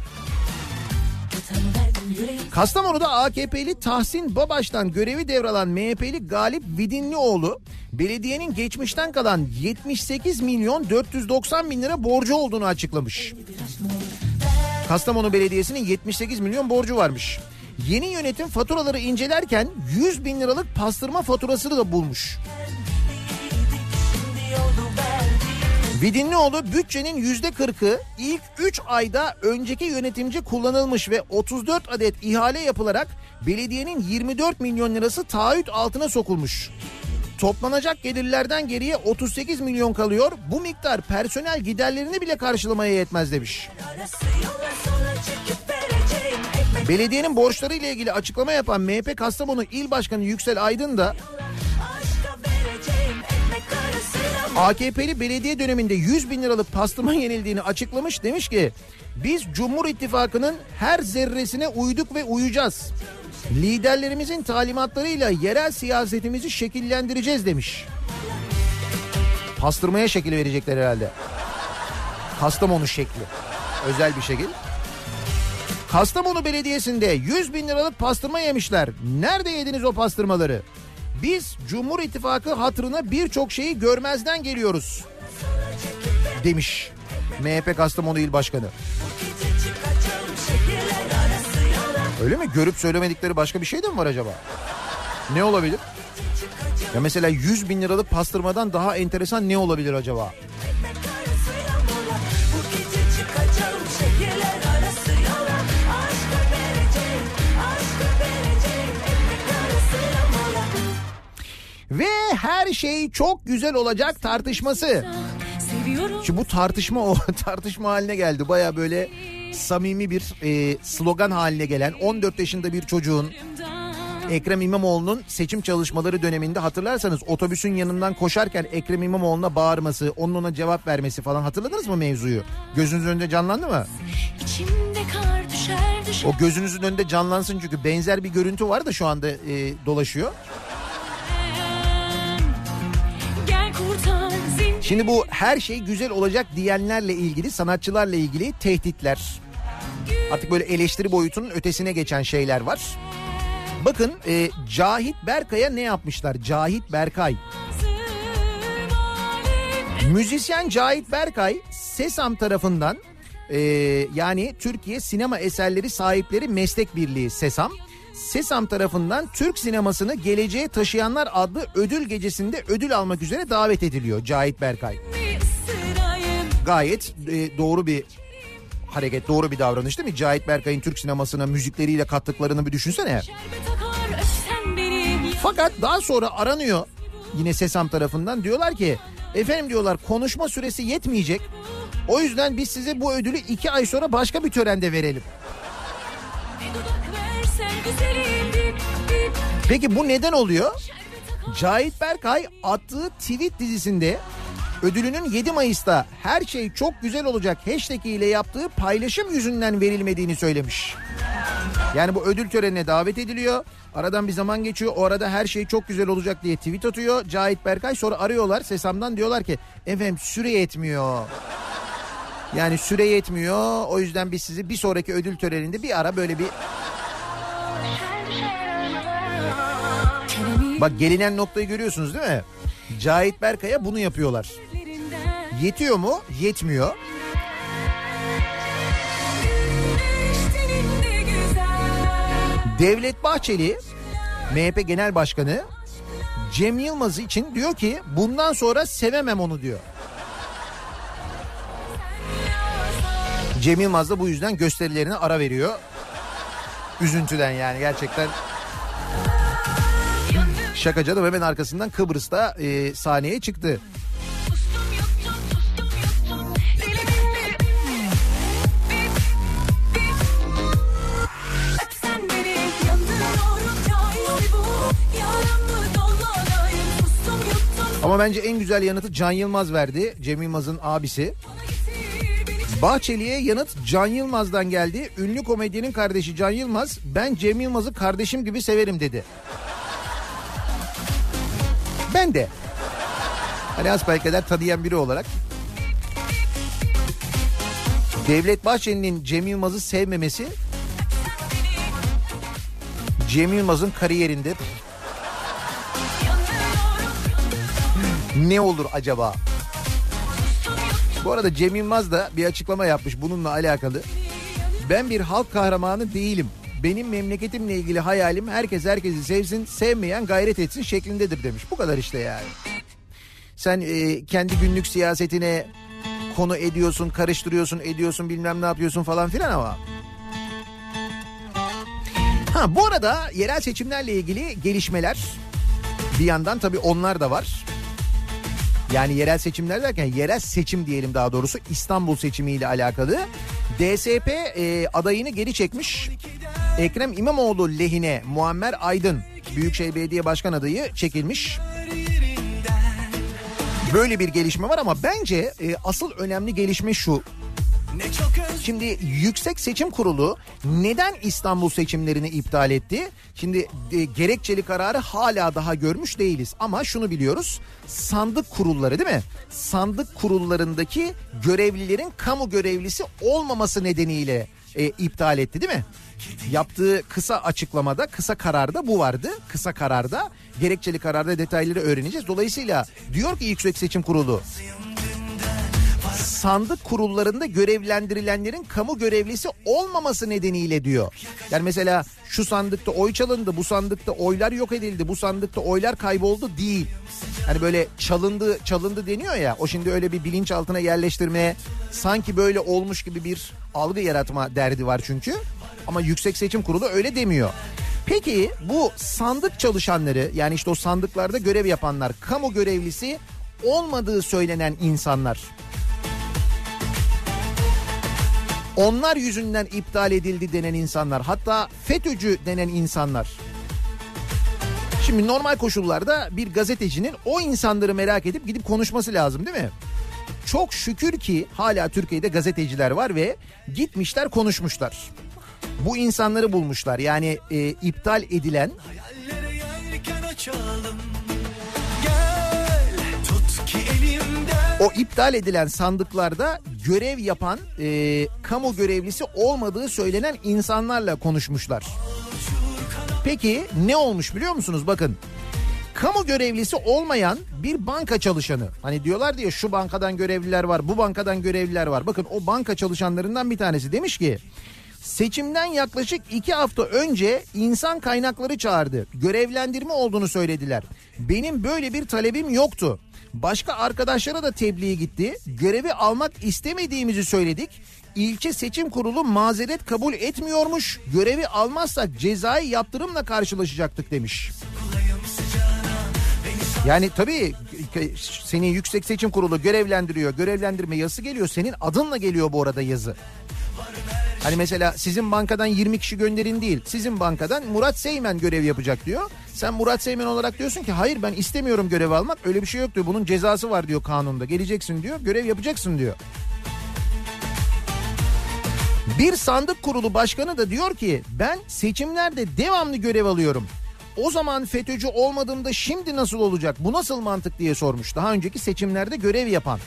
Kastamonu'da AKP'li Tahsin Babaş'tan görevi devralan MHP'li Galip Vidinlioğlu belediyenin geçmişten kalan 78 milyon 490 bin lira borcu olduğunu açıklamış. Kastamonu Belediyesi'nin 78 milyon borcu varmış. Yeni yönetim faturaları incelerken 100 bin liralık pastırma faturasını da bulmuş. Vidinlioğlu bütçenin yüzde 40'ı ilk 3 ayda önceki yönetimci kullanılmış ve 34 adet ihale yapılarak belediyenin 24 milyon lirası taahhüt altına sokulmuş. Toplanacak gelirlerden geriye 38 milyon kalıyor. Bu miktar personel giderlerini bile karşılamaya yetmez demiş. Belediyenin borçları ile ilgili açıklama yapan MHP Kastamonu İl Başkanı Yüksel Aydın da AKP'li belediye döneminde 100 bin liralık pastırma yenildiğini açıklamış. Demiş ki biz Cumhur İttifakı'nın her zerresine uyduk ve uyacağız. Liderlerimizin talimatlarıyla yerel siyasetimizi şekillendireceğiz demiş. Pastırmaya şekil verecekler herhalde. Kastamonu şekli. Özel bir şekil. Kastamonu Belediyesi'nde 100 bin liralık pastırma yemişler. Nerede yediniz o pastırmaları? Biz Cumhur İttifakı hatırına birçok şeyi görmezden geliyoruz. Demiş MHP Kastamonu İl Başkanı. Öyle mi? Görüp söylemedikleri başka bir şey de mi var acaba? Ne olabilir? Ya mesela 100 bin liralık pastırmadan daha enteresan ne olabilir acaba? Ve her şey çok güzel olacak tartışması. Şimdi bu tartışma o tartışma haline geldi. Baya böyle samimi bir e, slogan haline gelen 14 yaşında bir çocuğun Ekrem İmamoğlu'nun seçim çalışmaları döneminde hatırlarsanız otobüsün yanından koşarken Ekrem İmamoğlu'na bağırması, onun ona cevap vermesi falan hatırladınız mı mevzuyu? Gözünüzün önünde canlandı mı? O gözünüzün önünde canlansın çünkü benzer bir görüntü var da şu anda e, dolaşıyor. Şimdi bu her şey güzel olacak diyenlerle ilgili sanatçılarla ilgili tehditler. Artık böyle eleştiri boyutunun ötesine geçen şeyler var. Bakın e, Cahit Berkay'a ne yapmışlar? Cahit Berkay. Müzisyen Cahit Berkay Sesam tarafından e, yani Türkiye Sinema Eserleri Sahipleri Meslek Birliği Sesam Sesam tarafından Türk sinemasını geleceğe taşıyanlar adlı ödül gecesinde ödül almak üzere davet ediliyor Cahit Berkay. Gayet e, doğru bir hareket, doğru bir davranış değil mi? Cahit Berkay'ın Türk sinemasına müzikleriyle kattıklarını bir düşünsene. Fakat daha sonra aranıyor yine Sesam tarafından diyorlar ki efendim diyorlar konuşma süresi yetmeyecek. O yüzden biz size bu ödülü iki ay sonra başka bir törende verelim. Peki bu neden oluyor? Cahit Berkay attığı tweet dizisinde ödülünün 7 Mayıs'ta her şey çok güzel olacak hashtag ile yaptığı paylaşım yüzünden verilmediğini söylemiş. Yani bu ödül törenine davet ediliyor. Aradan bir zaman geçiyor. O arada her şey çok güzel olacak diye tweet atıyor. Cahit Berkay sonra arıyorlar Sesam'dan diyorlar ki efendim süre yetmiyor. Yani süre yetmiyor. O yüzden biz sizi bir sonraki ödül töreninde bir ara böyle bir Bak gelinen noktayı görüyorsunuz değil mi? Cahit Berkay'a bunu yapıyorlar. Yetiyor mu? Yetmiyor. Devlet Bahçeli, MHP Genel Başkanı Cem Yılmaz için diyor ki bundan sonra sevemem onu diyor. Cem Yılmaz da bu yüzden gösterilerine ara veriyor. Üzüntüden yani gerçekten. Şaka canım hemen arkasından Kıbrıs'ta e, sahneye çıktı. Ama bence en güzel yanıtı Can Yılmaz verdi. Cem Yılmaz'ın abisi. Bahçeli'ye yanıt Can Yılmaz'dan geldi. Ünlü komedyenin kardeşi Can Yılmaz ben Cem Yılmaz'ı kardeşim gibi severim dedi. Ben de. Hani asbelkader tanıyan biri olarak. Devlet Bahçeli'nin Cem Yılmaz'ı sevmemesi Cem Yılmaz'ın kariyerinde ne olur acaba? Bu arada Cem Yılmaz da bir açıklama yapmış bununla alakalı. Ben bir halk kahramanı değilim. Benim memleketimle ilgili hayalim herkes herkesi sevsin, sevmeyen gayret etsin şeklindedir demiş. Bu kadar işte yani. Sen e, kendi günlük siyasetine konu ediyorsun, karıştırıyorsun, ediyorsun, bilmem ne yapıyorsun falan filan ama. Ha bu arada yerel seçimlerle ilgili gelişmeler bir yandan tabii onlar da var. Yani yerel seçimler derken yerel seçim diyelim daha doğrusu İstanbul seçimiyle alakalı. DSP e, adayını geri çekmiş. Ekrem İmamoğlu lehine Muammer Aydın Büyükşehir Belediye Başkan adayı çekilmiş. Böyle bir gelişme var ama bence e, asıl önemli gelişme şu. Şimdi Yüksek Seçim Kurulu neden İstanbul seçimlerini iptal etti? Şimdi e, gerekçeli kararı hala daha görmüş değiliz ama şunu biliyoruz. Sandık kurulları değil mi? Sandık kurullarındaki görevlilerin kamu görevlisi olmaması nedeniyle e, iptal etti değil mi? Yaptığı kısa açıklamada, kısa kararda bu vardı. Kısa kararda, gerekçeli kararda detayları öğreneceğiz. Dolayısıyla diyor ki Yüksek Seçim Kurulu sandık kurullarında görevlendirilenlerin kamu görevlisi olmaması nedeniyle diyor. Yani mesela şu sandıkta oy çalındı, bu sandıkta oylar yok edildi, bu sandıkta oylar kayboldu değil. Hani böyle çalındı çalındı deniyor ya o şimdi öyle bir bilinçaltına yerleştirmeye sanki böyle olmuş gibi bir algı yaratma derdi var çünkü. Ama Yüksek Seçim Kurulu öyle demiyor. Peki bu sandık çalışanları yani işte o sandıklarda görev yapanlar kamu görevlisi olmadığı söylenen insanlar onlar yüzünden iptal edildi denen insanlar hatta FETÖ'cü denen insanlar. Şimdi normal koşullarda bir gazetecinin o insanları merak edip gidip konuşması lazım değil mi? Çok şükür ki hala Türkiye'de gazeteciler var ve gitmişler konuşmuşlar. Bu insanları bulmuşlar yani e, iptal edilen o iptal edilen sandıklarda görev yapan e, kamu görevlisi olmadığı söylenen insanlarla konuşmuşlar. Peki ne olmuş biliyor musunuz? Bakın kamu görevlisi olmayan bir banka çalışanı. Hani diyorlar diye şu bankadan görevliler var, bu bankadan görevliler var. Bakın o banka çalışanlarından bir tanesi demiş ki seçimden yaklaşık iki hafta önce insan kaynakları çağırdı. Görevlendirme olduğunu söylediler. Benim böyle bir talebim yoktu. Başka arkadaşlara da tebliğ gitti. Görevi almak istemediğimizi söyledik. İlçe seçim kurulu mazeret kabul etmiyormuş. Görevi almazsak cezai yaptırımla karşılaşacaktık demiş. Yani tabii seni yüksek seçim kurulu görevlendiriyor. Görevlendirme yazısı geliyor. Senin adınla geliyor bu arada yazı. Hani mesela sizin bankadan 20 kişi gönderin değil. Sizin bankadan Murat Seymen görev yapacak diyor. Sen Murat Seymen olarak diyorsun ki hayır ben istemiyorum görev almak. Öyle bir şey yok diyor. Bunun cezası var diyor kanunda. Geleceksin diyor. Görev yapacaksın diyor. Bir sandık kurulu başkanı da diyor ki ben seçimlerde devamlı görev alıyorum. O zaman FETÖ'cü olmadığımda şimdi nasıl olacak? Bu nasıl mantık diye sormuş. Daha önceki seçimlerde görev yapan.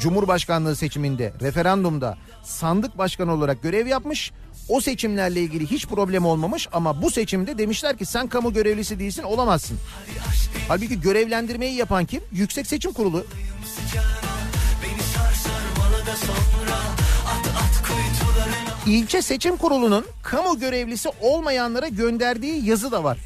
Cumhurbaşkanlığı seçiminde, referandumda sandık başkanı olarak görev yapmış. O seçimlerle ilgili hiç problem olmamış ama bu seçimde demişler ki sen kamu görevlisi değilsin olamazsın. Halbuki görevlendirmeyi yapan kim? Yüksek Seçim Kurulu. İlçe Seçim Kurulu'nun kamu görevlisi olmayanlara gönderdiği yazı da var.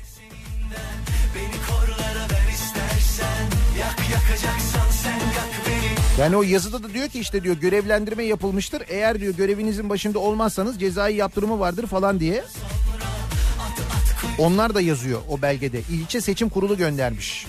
Yani o yazıda da diyor ki işte diyor görevlendirme yapılmıştır. Eğer diyor görevinizin başında olmazsanız cezai yaptırımı vardır falan diye. Onlar da yazıyor o belgede. İlçe Seçim Kurulu göndermiş.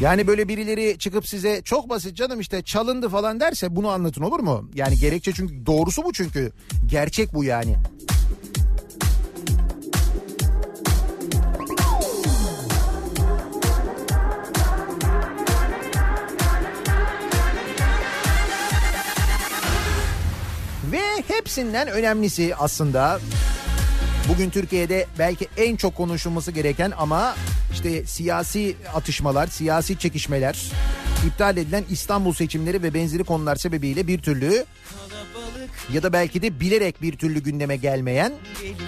Yani böyle birileri çıkıp size çok basit canım işte çalındı falan derse bunu anlatın olur mu? Yani gerekçe çünkü doğrusu bu çünkü. Gerçek bu yani. Ve hepsinden önemlisi aslında bugün Türkiye'de belki en çok konuşulması gereken ama işte siyasi atışmalar, siyasi çekişmeler, iptal edilen İstanbul seçimleri ve benzeri konular sebebiyle bir türlü ya da belki de bilerek bir türlü gündeme gelmeyen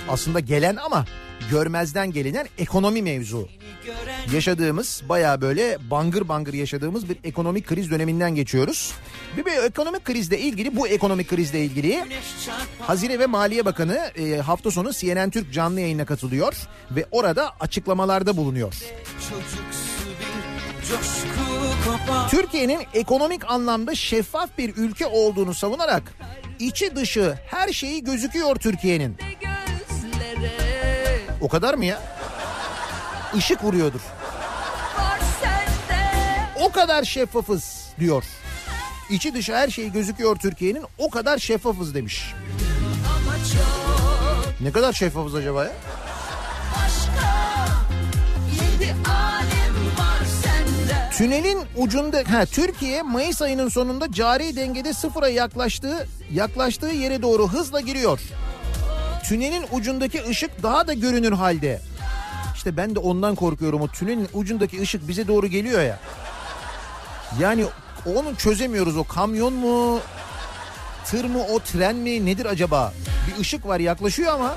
aslında gelen ama görmezden gelinen ekonomi mevzu. Yaşadığımız baya böyle bangır bangır yaşadığımız bir ekonomik kriz döneminden geçiyoruz. Bir, bir ekonomik krizle ilgili bu ekonomik krizle ilgili Hazine ve Maliye Bakanı e, hafta sonu CNN Türk canlı yayına katılıyor ve orada açıklamalarda bulunuyor. Türkiye'nin ekonomik anlamda şeffaf bir ülke olduğunu savunarak içi dışı her şeyi gözüküyor Türkiye'nin. O kadar mı ya? Işık vuruyordur. O kadar şeffafız diyor. İçi dışı her şey gözüküyor Türkiye'nin o kadar şeffafız demiş. Ne kadar şeffafız acaba ya? Tünelin ucunda ha Türkiye Mayıs ayının sonunda cari dengede sıfıra yaklaştığı yaklaştığı yere doğru hızla giriyor. Tünelin ucundaki ışık daha da görünür halde. İşte ben de ondan korkuyorum o tünelin ucundaki ışık bize doğru geliyor ya. Yani onu çözemiyoruz o kamyon mu tır mı o tren mi nedir acaba? Bir ışık var yaklaşıyor ama.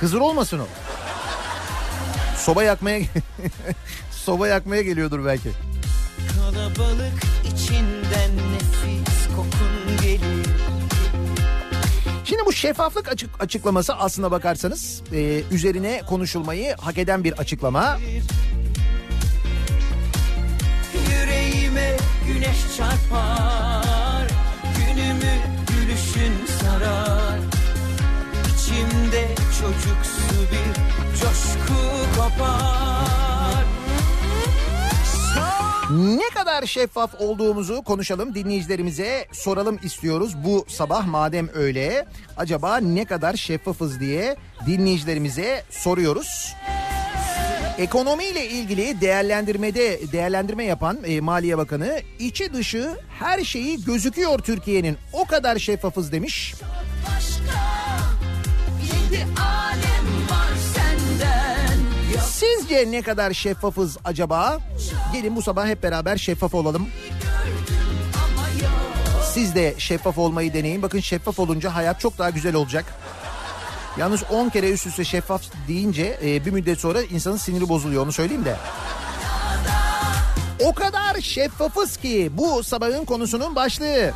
Hızır olmasın o. Soba yakmaya soba yakmaya geliyordur belki. Kalabalık içinden nefis Şimdi bu şeffaflık açık açıklaması aslına bakarsanız e, üzerine konuşulmayı hak eden bir açıklama. Yüreğime güneş çarpar Günümü gülüşün sarar İçimde çocuksu bir coşku kopar Ne kadar şeffaf olduğumuzu konuşalım dinleyicilerimize soralım istiyoruz bu sabah madem öyle. Acaba ne kadar şeffafız diye dinleyicilerimize soruyoruz. Ekonomiyle ilgili değerlendirmede değerlendirme yapan e, Maliye Bakanı içi dışı her şeyi gözüküyor Türkiye'nin o kadar şeffafız demiş. başka Sizce ne kadar şeffafız acaba? Gelin bu sabah hep beraber şeffaf olalım. Siz de şeffaf olmayı deneyin. Bakın şeffaf olunca hayat çok daha güzel olacak. Yalnız 10 kere üst üste şeffaf deyince e, bir müddet sonra insanın siniri bozuluyor onu söyleyeyim de. O kadar şeffafız ki bu sabahın konusunun başlığı.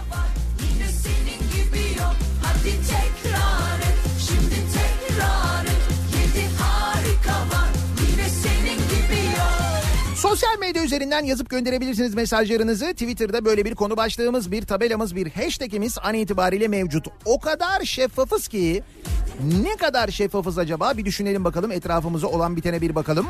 Sosyal medya üzerinden yazıp gönderebilirsiniz mesajlarınızı. Twitter'da böyle bir konu başlığımız, bir tabelamız, bir hashtagimiz an itibariyle mevcut. O kadar şeffafız ki ne kadar şeffafız acaba bir düşünelim bakalım etrafımıza olan bitene bir bakalım.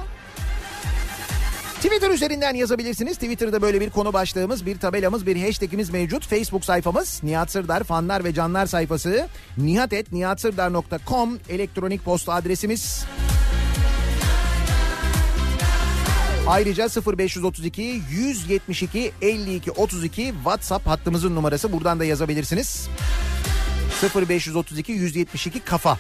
Twitter üzerinden yazabilirsiniz. Twitter'da böyle bir konu başlığımız, bir tabelamız, bir hashtagimiz mevcut. Facebook sayfamız Nihat Sırdar fanlar ve canlar sayfası. nihatetnihatsırdar.com elektronik posta adresimiz. Ayrıca 0532 172 52 32 WhatsApp hattımızın numarası. Buradan da yazabilirsiniz. 0532 172 kafa.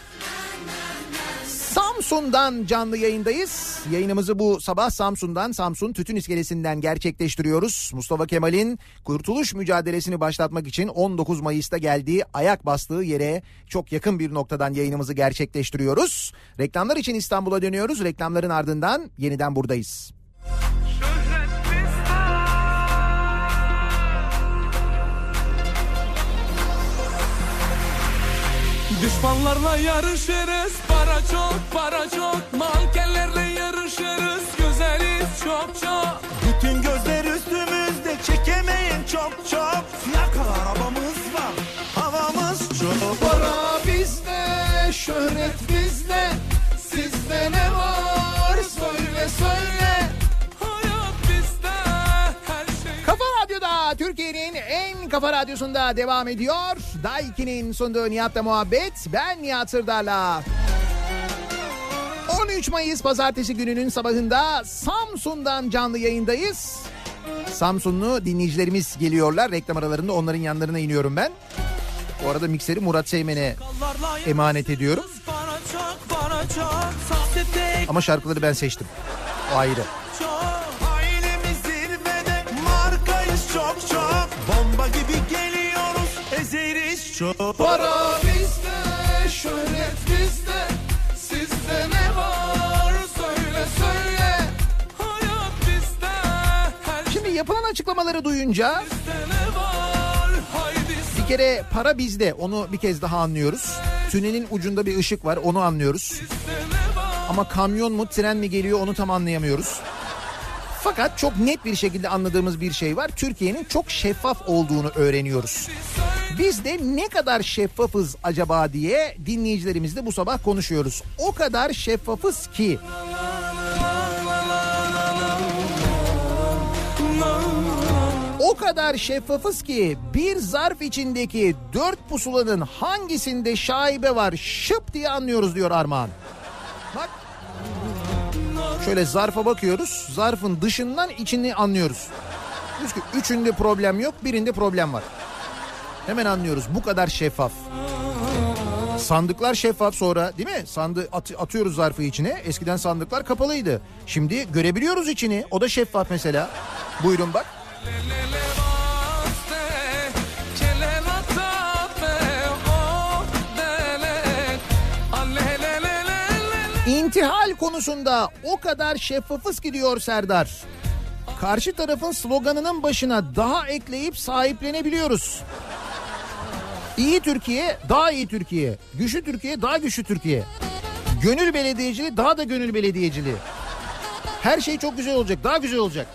Samsun'dan canlı yayındayız. Yayınımızı bu sabah Samsun'dan, Samsun Tütün İskelesi'nden gerçekleştiriyoruz. Mustafa Kemal'in kurtuluş mücadelesini başlatmak için 19 Mayıs'ta geldiği ayak bastığı yere çok yakın bir noktadan yayınımızı gerçekleştiriyoruz. Reklamlar için İstanbul'a dönüyoruz. Reklamların ardından yeniden buradayız. Düşmanlarla yarışırız. Para çok para çok. Mankenlerle yarışırız. Güzeliz çok çok. Bütün gözler üstümüzde. Çekemeyin çok çok. Yakalar arabamız var. Havamız çok. Para bizde, şöhret bizde. Sizde ne var? Söyle söyle. Kafa radyosunda devam ediyor. Daiki'nin sunduğu Nihat'la muhabbet. Ben Nihat Sırdar'la. 13 Mayıs pazartesi gününün sabahında Samsun'dan canlı yayındayız. Samsunlu dinleyicilerimiz geliyorlar. Reklam aralarında onların yanlarına iniyorum ben. Bu arada mikseri Murat Seymen'e emanet ediyorum. Ama şarkıları ben seçtim. Ayrı. Çok Para bizde, şöhret bizde. Sizde ne var söyle söyle. Hayat bizde Her Şimdi yapılan açıklamaları duyunca bir kere para bizde onu bir kez daha anlıyoruz. Tünelin ucunda bir ışık var onu anlıyoruz. Ama kamyon mu tren mi geliyor onu tam anlayamıyoruz. Fakat çok net bir şekilde anladığımız bir şey var. Türkiye'nin çok şeffaf olduğunu öğreniyoruz. Biz de ne kadar şeffafız acaba diye dinleyicilerimizle bu sabah konuşuyoruz. O kadar şeffafız ki O kadar şeffafız ki bir zarf içindeki dört pusulanın hangisinde şaibe var şıp diye anlıyoruz diyor Armağan. Bak. Şöyle zarfa bakıyoruz. Zarfın dışından içini anlıyoruz. Diyoruz ki üçünde problem yok birinde problem var. Hemen anlıyoruz bu kadar şeffaf. Sandıklar şeffaf sonra değil mi? Sandı at- atıyoruz zarfı içine. Eskiden sandıklar kapalıydı. Şimdi görebiliyoruz içini. O da şeffaf mesela. Buyurun bak. İntihal konusunda o kadar şeffafız ki diyor Serdar. Karşı tarafın sloganının başına daha ekleyip sahiplenebiliyoruz. İyi Türkiye, daha iyi Türkiye. Güçlü Türkiye, daha güçlü Türkiye. Gönül belediyeciliği, daha da gönül belediyeciliği. Her şey çok güzel olacak, daha güzel olacak.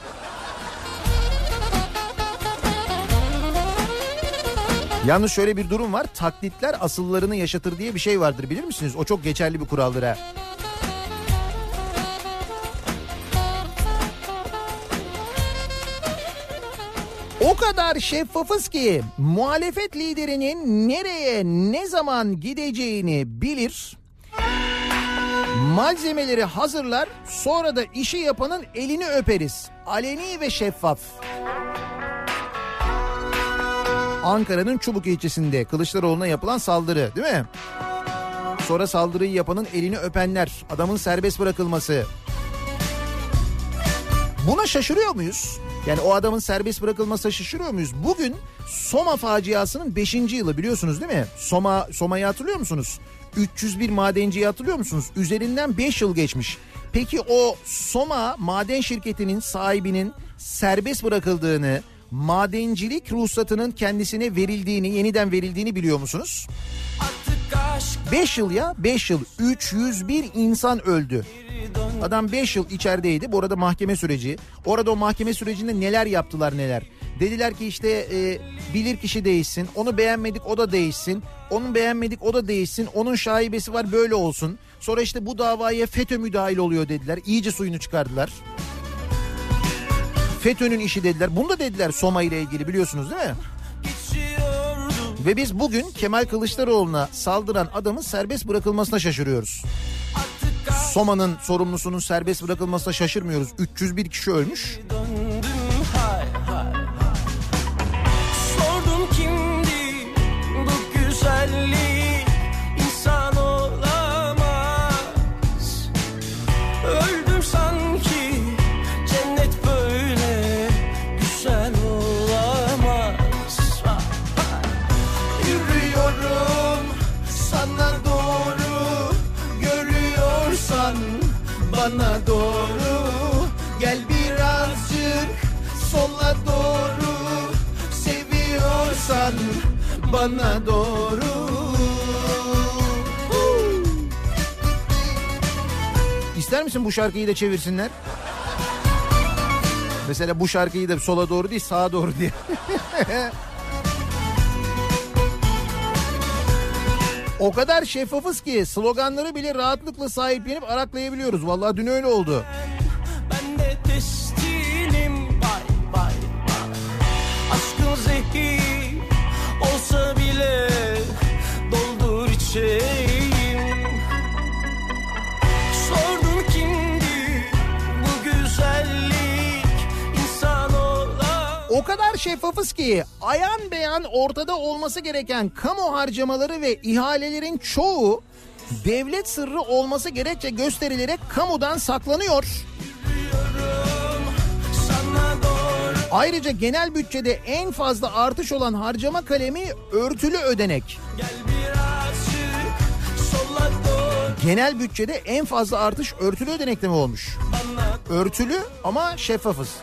Yalnız şöyle bir durum var. Taklitler asıllarını yaşatır diye bir şey vardır bilir misiniz? O çok geçerli bir kuraldır ha. Kadar şeffafız ki muhalefet liderinin nereye ne zaman gideceğini bilir. Malzemeleri hazırlar sonra da işi yapanın elini öperiz. Aleni ve şeffaf. Ankara'nın Çubuk ilçesinde Kılıçdaroğlu'na yapılan saldırı değil mi? Sonra saldırıyı yapanın elini öpenler, adamın serbest bırakılması. Buna şaşırıyor muyuz? Yani o adamın serbest bırakılmasına şaşırıyor muyuz? Bugün Soma faciasının 5. yılı biliyorsunuz değil mi? Soma Soma'yı hatırlıyor musunuz? 301 madenciyi hatırlıyor musunuz? Üzerinden 5 yıl geçmiş. Peki o Soma maden şirketinin sahibinin serbest bırakıldığını, madencilik ruhsatının kendisine verildiğini, yeniden verildiğini biliyor musunuz? 5 yıl ya 5 yıl 301 insan öldü. Adam 5 yıl içerideydi. Bu arada mahkeme süreci. Orada o mahkeme sürecinde neler yaptılar neler. Dediler ki işte e, bilir kişi değişsin. Onu beğenmedik o da değişsin. Onun beğenmedik o da değişsin. Onun şaibesi var böyle olsun. Sonra işte bu davaya FETÖ müdahil oluyor dediler. İyice suyunu çıkardılar. FETÖ'nün işi dediler. Bunu da dediler Soma ile ilgili biliyorsunuz değil mi? Geçiyordu Ve biz bugün Kemal Kılıçdaroğlu'na saldıran adamın serbest bırakılmasına şaşırıyoruz. Soma'nın sorumlusunun serbest bırakılmasına şaşırmıyoruz. 301 kişi ölmüş. Sordum kimdi bu güzellik Seviyorsan bana doğru İster misin bu şarkıyı da çevirsinler? Mesela bu şarkıyı da sola doğru değil sağa doğru diye. O kadar şeffafız ki sloganları bile rahatlıkla sahiplenip araklayabiliyoruz. Vallahi dün öyle oldu. Ben de testinim Vay vay vay Aşkın zehir İçeyim Sordum kimdi bu güzellik insan olan O kadar şeffafız ki ayan beyan ortada olması gereken kamu harcamaları ve ihalelerin çoğu devlet sırrı olması gerekçe gösterilerek kamudan saklanıyor. Ayrıca genel bütçede en fazla artış olan harcama kalemi örtülü ödenek. Gel doğru Genel bütçede en fazla artış örtülü ödenekte mi olmuş? Örtülü ama şeffafız.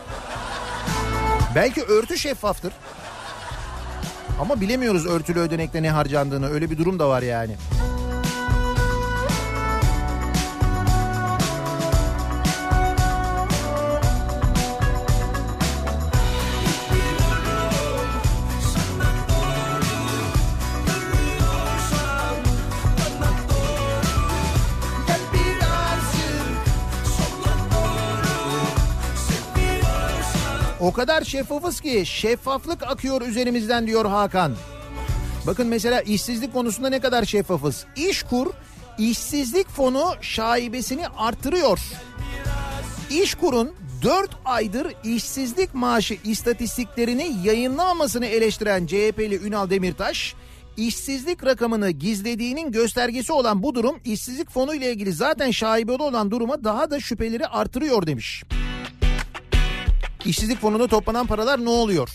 Belki örtü şeffaftır. Ama bilemiyoruz örtülü ödenekte ne harcandığını. Öyle bir durum da var yani. O kadar şeffafız ki şeffaflık akıyor üzerimizden diyor Hakan. Bakın mesela işsizlik konusunda ne kadar şeffafız. İşkur işsizlik fonu şaibesini artırıyor. İşkur'un 4 aydır işsizlik maaşı istatistiklerini yayınlamamasını eleştiren CHP'li Ünal Demirtaş, işsizlik rakamını gizlediğinin göstergesi olan bu durum işsizlik fonu ile ilgili zaten şaibeli olan duruma daha da şüpheleri artırıyor demiş. İşsizlik fonunda toplanan paralar ne oluyor?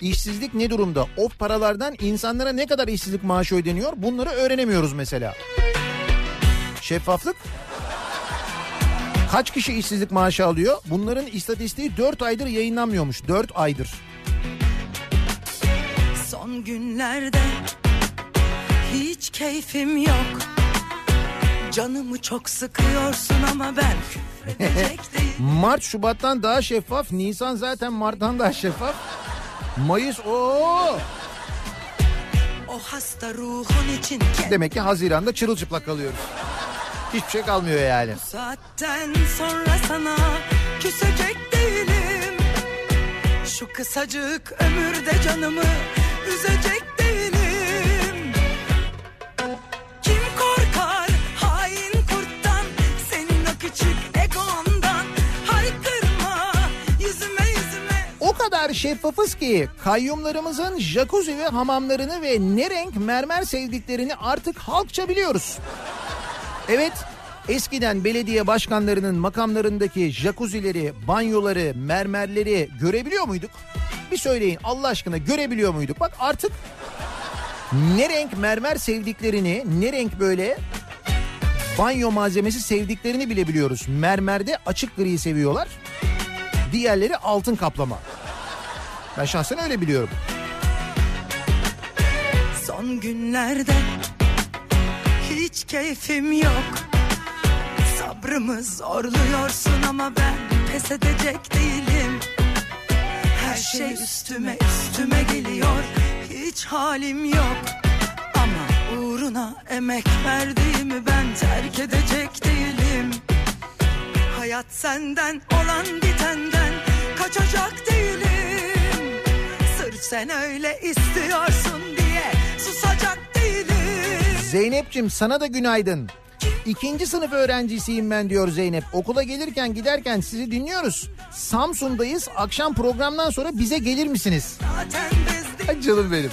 İşsizlik ne durumda? O paralardan insanlara ne kadar işsizlik maaşı ödeniyor? Bunları öğrenemiyoruz mesela. Şeffaflık Kaç kişi işsizlik maaşı alıyor? Bunların istatistiği 4 aydır yayınlanmıyormuş. 4 aydır. Son günlerde hiç keyfim yok. Canımı çok sıkıyorsun ama ben. Mart Şubat'tan daha şeffaf. Nisan zaten Mart'tan daha şeffaf. Mayıs o O hasta ruhun için Demek ki Haziran'da çırılçıplak kalıyoruz. Hiçbir şey kalmıyor yani. saatten sonra sana küsecek değilim. Şu kısacık ömürde canımı üzecek kadar şeffafız ki kayyumlarımızın jacuzzi ve hamamlarını ve ne renk mermer sevdiklerini artık halkça biliyoruz. Evet eskiden belediye başkanlarının makamlarındaki jacuzzileri, banyoları, mermerleri görebiliyor muyduk? Bir söyleyin Allah aşkına görebiliyor muyduk? Bak artık ne renk mermer sevdiklerini, ne renk böyle banyo malzemesi sevdiklerini bile biliyoruz. Mermerde açık gri seviyorlar. Diğerleri altın kaplama. Ben şahsen öyle biliyorum. Son günlerde hiç keyfim yok. Sabrımı zorluyorsun ama ben pes edecek değilim. Her şey üstüme üstüme geliyor. Hiç halim yok. Ama uğruna emek verdiğimi ben terk edecek değilim. Hayat senden olan bitenden kaçacak değilim sen öyle istiyorsun diye susacak değilim Zeynep'cim sana da günaydın. İkinci sınıf öğrencisiyim ben diyor Zeynep. Okula gelirken giderken sizi dinliyoruz. Samsun'dayız. Akşam programdan sonra bize gelir misiniz? Ay canım benim.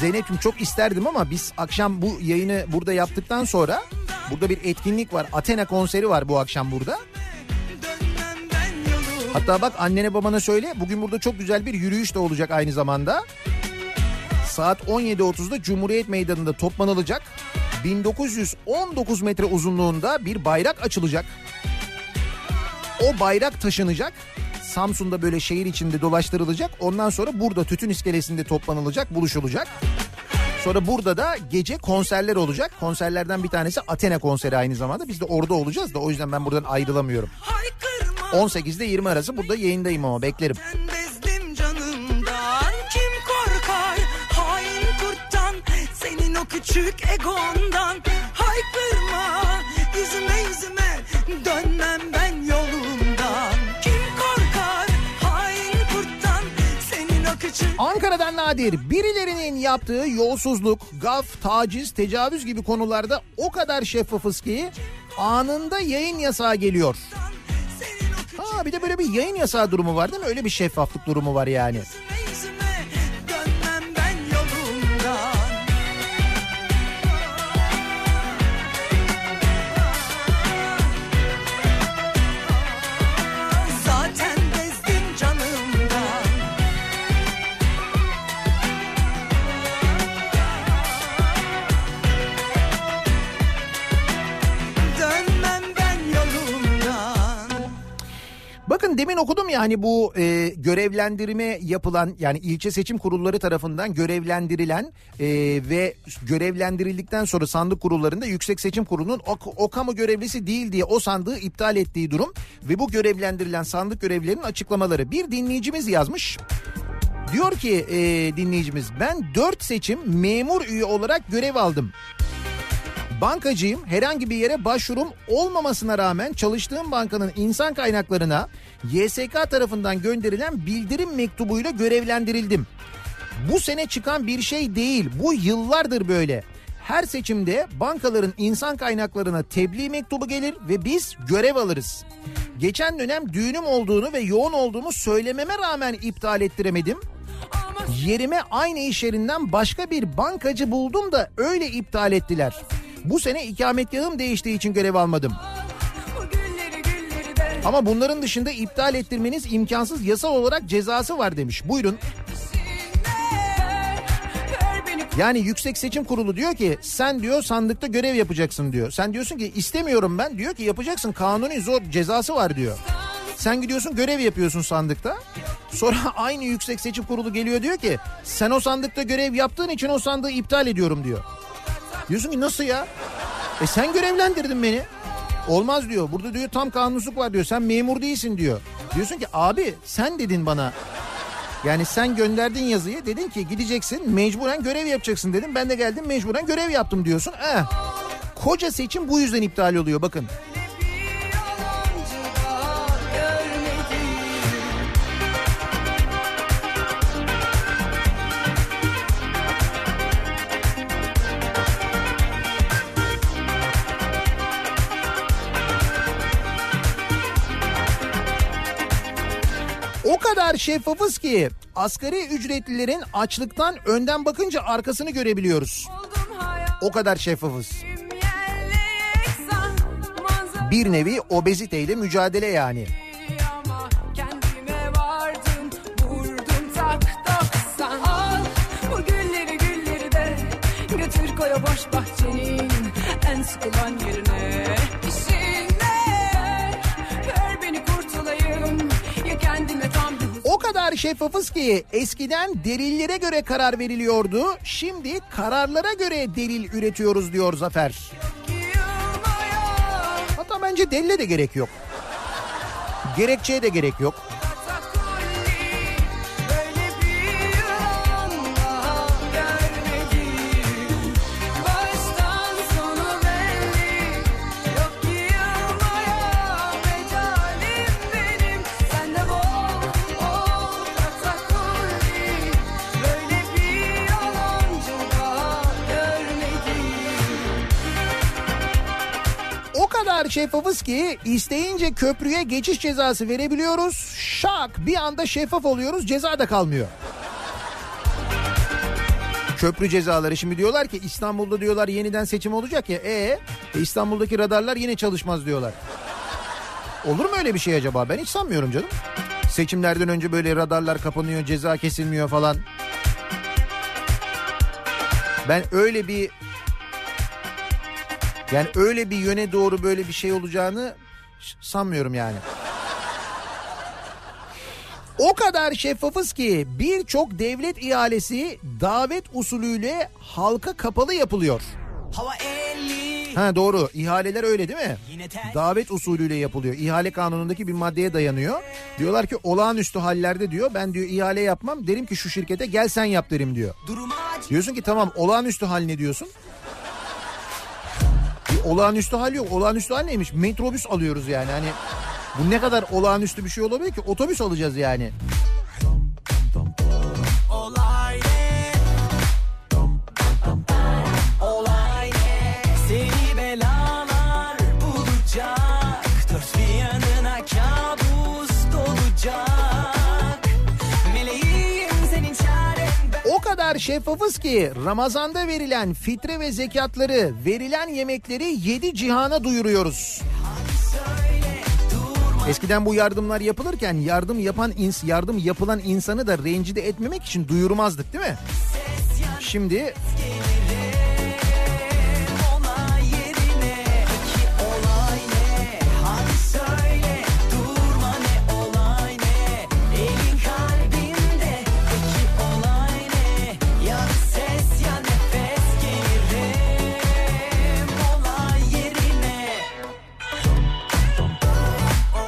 Zeynep'ciğim çok isterdim ama biz akşam bu yayını burada yaptıktan sonra burada bir etkinlik var. Athena konseri var bu akşam burada. Hatta bak annene babana söyle bugün burada çok güzel bir yürüyüş de olacak aynı zamanda. Saat 17.30'da Cumhuriyet Meydanı'nda toplanılacak. 1919 metre uzunluğunda bir bayrak açılacak. O bayrak taşınacak. Samsun'da böyle şehir içinde dolaştırılacak. Ondan sonra burada tütün iskelesinde toplanılacak, buluşulacak. Sonra burada da gece konserler olacak. Konserlerden bir tanesi Athena konseri aynı zamanda. Biz de orada olacağız da o yüzden ben buradan ayrılamıyorum. haykırma 18'de 20 arası burada yayındayım ama beklerim. Ben bezdim canımdan Kim korkar hain kurttan Senin o küçük egondan Haykırma yüzüme yüzüme Dönmem Ankara'dan Nadir birilerinin yaptığı yolsuzluk, gaf, taciz, tecavüz gibi konularda o kadar şeffafız ki anında yayın yasağı geliyor. Ha bir de böyle bir yayın yasağı durumu var değil mi? Öyle bir şeffaflık durumu var yani. Bakın demin okudum ya hani bu e, görevlendirme yapılan yani ilçe seçim kurulları tarafından görevlendirilen e, ve görevlendirildikten sonra sandık kurullarında Yüksek Seçim Kurulu'nun o, o kamu görevlisi değil diye o sandığı iptal ettiği durum ve bu görevlendirilen sandık görevlilerinin açıklamaları. Bir dinleyicimiz yazmış. Diyor ki e, dinleyicimiz ben 4 seçim memur üye olarak görev aldım. Bankacıyım. Herhangi bir yere başvurum olmamasına rağmen çalıştığım bankanın insan kaynaklarına YSK tarafından gönderilen bildirim mektubuyla görevlendirildim. Bu sene çıkan bir şey değil. Bu yıllardır böyle. Her seçimde bankaların insan kaynaklarına tebliğ mektubu gelir ve biz görev alırız. Geçen dönem düğünüm olduğunu ve yoğun olduğumu söylememe rağmen iptal ettiremedim. Yerime aynı iş yerinden başka bir bankacı buldum da öyle iptal ettiler. Bu sene ikametgahım değiştiği için görev almadım. Ama bunların dışında iptal ettirmeniz imkansız yasal olarak cezası var demiş. Buyurun. Yani Yüksek Seçim Kurulu diyor ki sen diyor sandıkta görev yapacaksın diyor. Sen diyorsun ki istemiyorum ben diyor ki yapacaksın kanuni zor cezası var diyor. Sen gidiyorsun görev yapıyorsun sandıkta. Sonra aynı Yüksek Seçim Kurulu geliyor diyor ki sen o sandıkta görev yaptığın için o sandığı iptal ediyorum diyor. Diyorsun ki nasıl ya? E sen görevlendirdin beni. Olmaz diyor. Burada diyor tam kanunsuzluk var diyor. Sen memur değilsin diyor. Diyorsun ki abi sen dedin bana yani sen gönderdin yazıyı dedin ki gideceksin mecburen görev yapacaksın dedim. Ben de geldim mecburen görev yaptım diyorsun. Eh. Koca seçim bu yüzden iptal oluyor bakın. Kadar şeffafız ki asgari ücretlilerin açlıktan önden bakınca arkasını görebiliyoruz. O kadar şeffafız. Bir nevi obeziteyle mücadele yani. ama kendime vardım Vurdum tak doksan Al bu gülleri gülleri de Götür koy o boş bahçenin En sıkılan yerine kadar şeffafız ki eskiden delillere göre karar veriliyordu. Şimdi kararlara göre delil üretiyoruz diyor Zafer. Yılmaya Bence delile de gerek yok. Gerekçeye de gerek yok. Kadar şeffafız ki isteyince köprüye geçiş cezası verebiliyoruz. Şak bir anda şeffaf oluyoruz ceza da kalmıyor. Köprü cezaları şimdi diyorlar ki İstanbul'da diyorlar yeniden seçim olacak ya. E, e İstanbul'daki radarlar yine çalışmaz diyorlar. Olur mu öyle bir şey acaba? Ben hiç sanmıyorum canım. Seçimlerden önce böyle radarlar kapanıyor, ceza kesilmiyor falan. Ben öyle bir yani öyle bir yöne doğru böyle bir şey olacağını sanmıyorum yani. O kadar şeffafız ki birçok devlet ihalesi davet usulüyle halka kapalı yapılıyor. Hava 50 Ha doğru ihaleler öyle değil mi? Davet usulüyle yapılıyor. İhale kanunundaki bir maddeye dayanıyor. Diyorlar ki olağanüstü hallerde diyor ben diyor ihale yapmam derim ki şu şirkete gel sen yap derim diyor. Diyorsun ki tamam olağanüstü hal ne diyorsun? Olağanüstü hal yok. Olağanüstü hal neymiş? Metrobüs alıyoruz yani. Hani bu ne kadar olağanüstü bir şey olabilir ki? Otobüs alacağız yani. Kadar şeffafız ki Ramazan'da verilen fitre ve zekatları, verilen yemekleri yedi cihana duyuruyoruz. Eskiden bu yardımlar yapılırken yardım yapan ins yardım yapılan insanı da rencide etmemek için duyurmazdık değil mi? Şimdi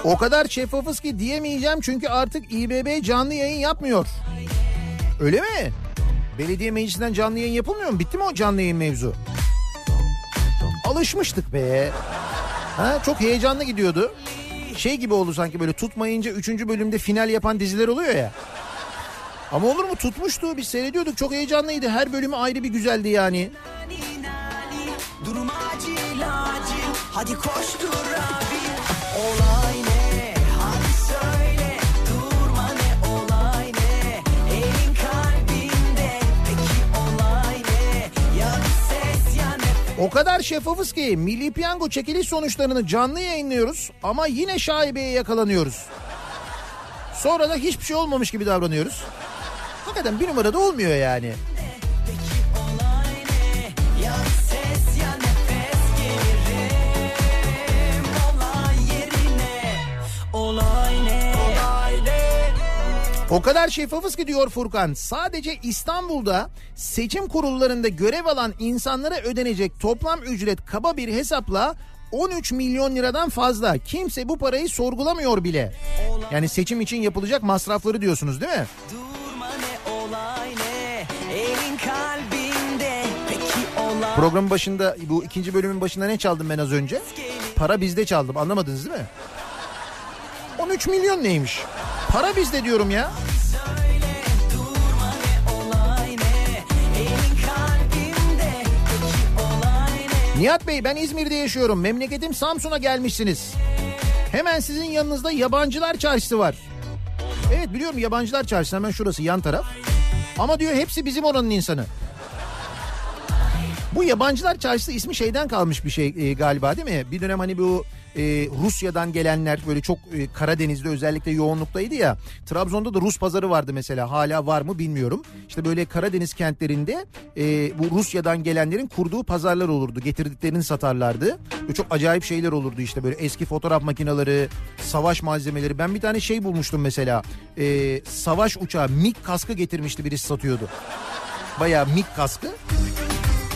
O kadar şeffafız ki diyemeyeceğim çünkü artık İBB canlı yayın yapmıyor. Öyle mi? Belediye meclisinden canlı yayın yapılmıyor mu? Bitti mi o canlı yayın mevzu? Alışmıştık be. Ha, çok heyecanlı gidiyordu. Şey gibi oldu sanki böyle tutmayınca 3. bölümde final yapan diziler oluyor ya. Ama olur mu tutmuştu biz seyrediyorduk çok heyecanlıydı her bölümü ayrı bir güzeldi yani. Durum acil acil Hadi koştur abi Olay O kadar şeffafız ki Milli Piyango çekiliş sonuçlarını canlı yayınlıyoruz ama yine şaibeye yakalanıyoruz. Sonra da hiçbir şey olmamış gibi davranıyoruz. Hakikaten bir numarada olmuyor yani. O kadar şeffafız ki diyor Furkan. Sadece İstanbul'da seçim kurullarında görev alan insanlara ödenecek toplam ücret kaba bir hesapla 13 milyon liradan fazla. Kimse bu parayı sorgulamıyor bile. Yani seçim için yapılacak masrafları diyorsunuz değil mi? Programın başında bu ikinci bölümün başında ne çaldım ben az önce? Para bizde çaldım anlamadınız değil mi? 13 milyon neymiş? Para bizde diyorum ya. Nihat Bey ben İzmir'de yaşıyorum. Memleketim Samsun'a gelmişsiniz. Hemen sizin yanınızda yabancılar çarşısı var. Evet biliyorum yabancılar çarşısı hemen şurası yan taraf. Ama diyor hepsi bizim oranın insanı. Bu yabancılar çarşısı ismi şeyden kalmış bir şey e, galiba değil mi? Bir dönem hani bu e, Rusya'dan gelenler böyle çok e, Karadeniz'de özellikle yoğunluktaydı ya. Trabzon'da da Rus pazarı vardı mesela hala var mı bilmiyorum. İşte böyle Karadeniz kentlerinde e, bu Rusya'dan gelenlerin kurduğu pazarlar olurdu. Getirdiklerini satarlardı. Böyle çok acayip şeyler olurdu işte böyle eski fotoğraf makineleri, savaş malzemeleri. Ben bir tane şey bulmuştum mesela. E, savaş uçağı MiG kaskı getirmişti birisi satıyordu. Bayağı MiG kaskı.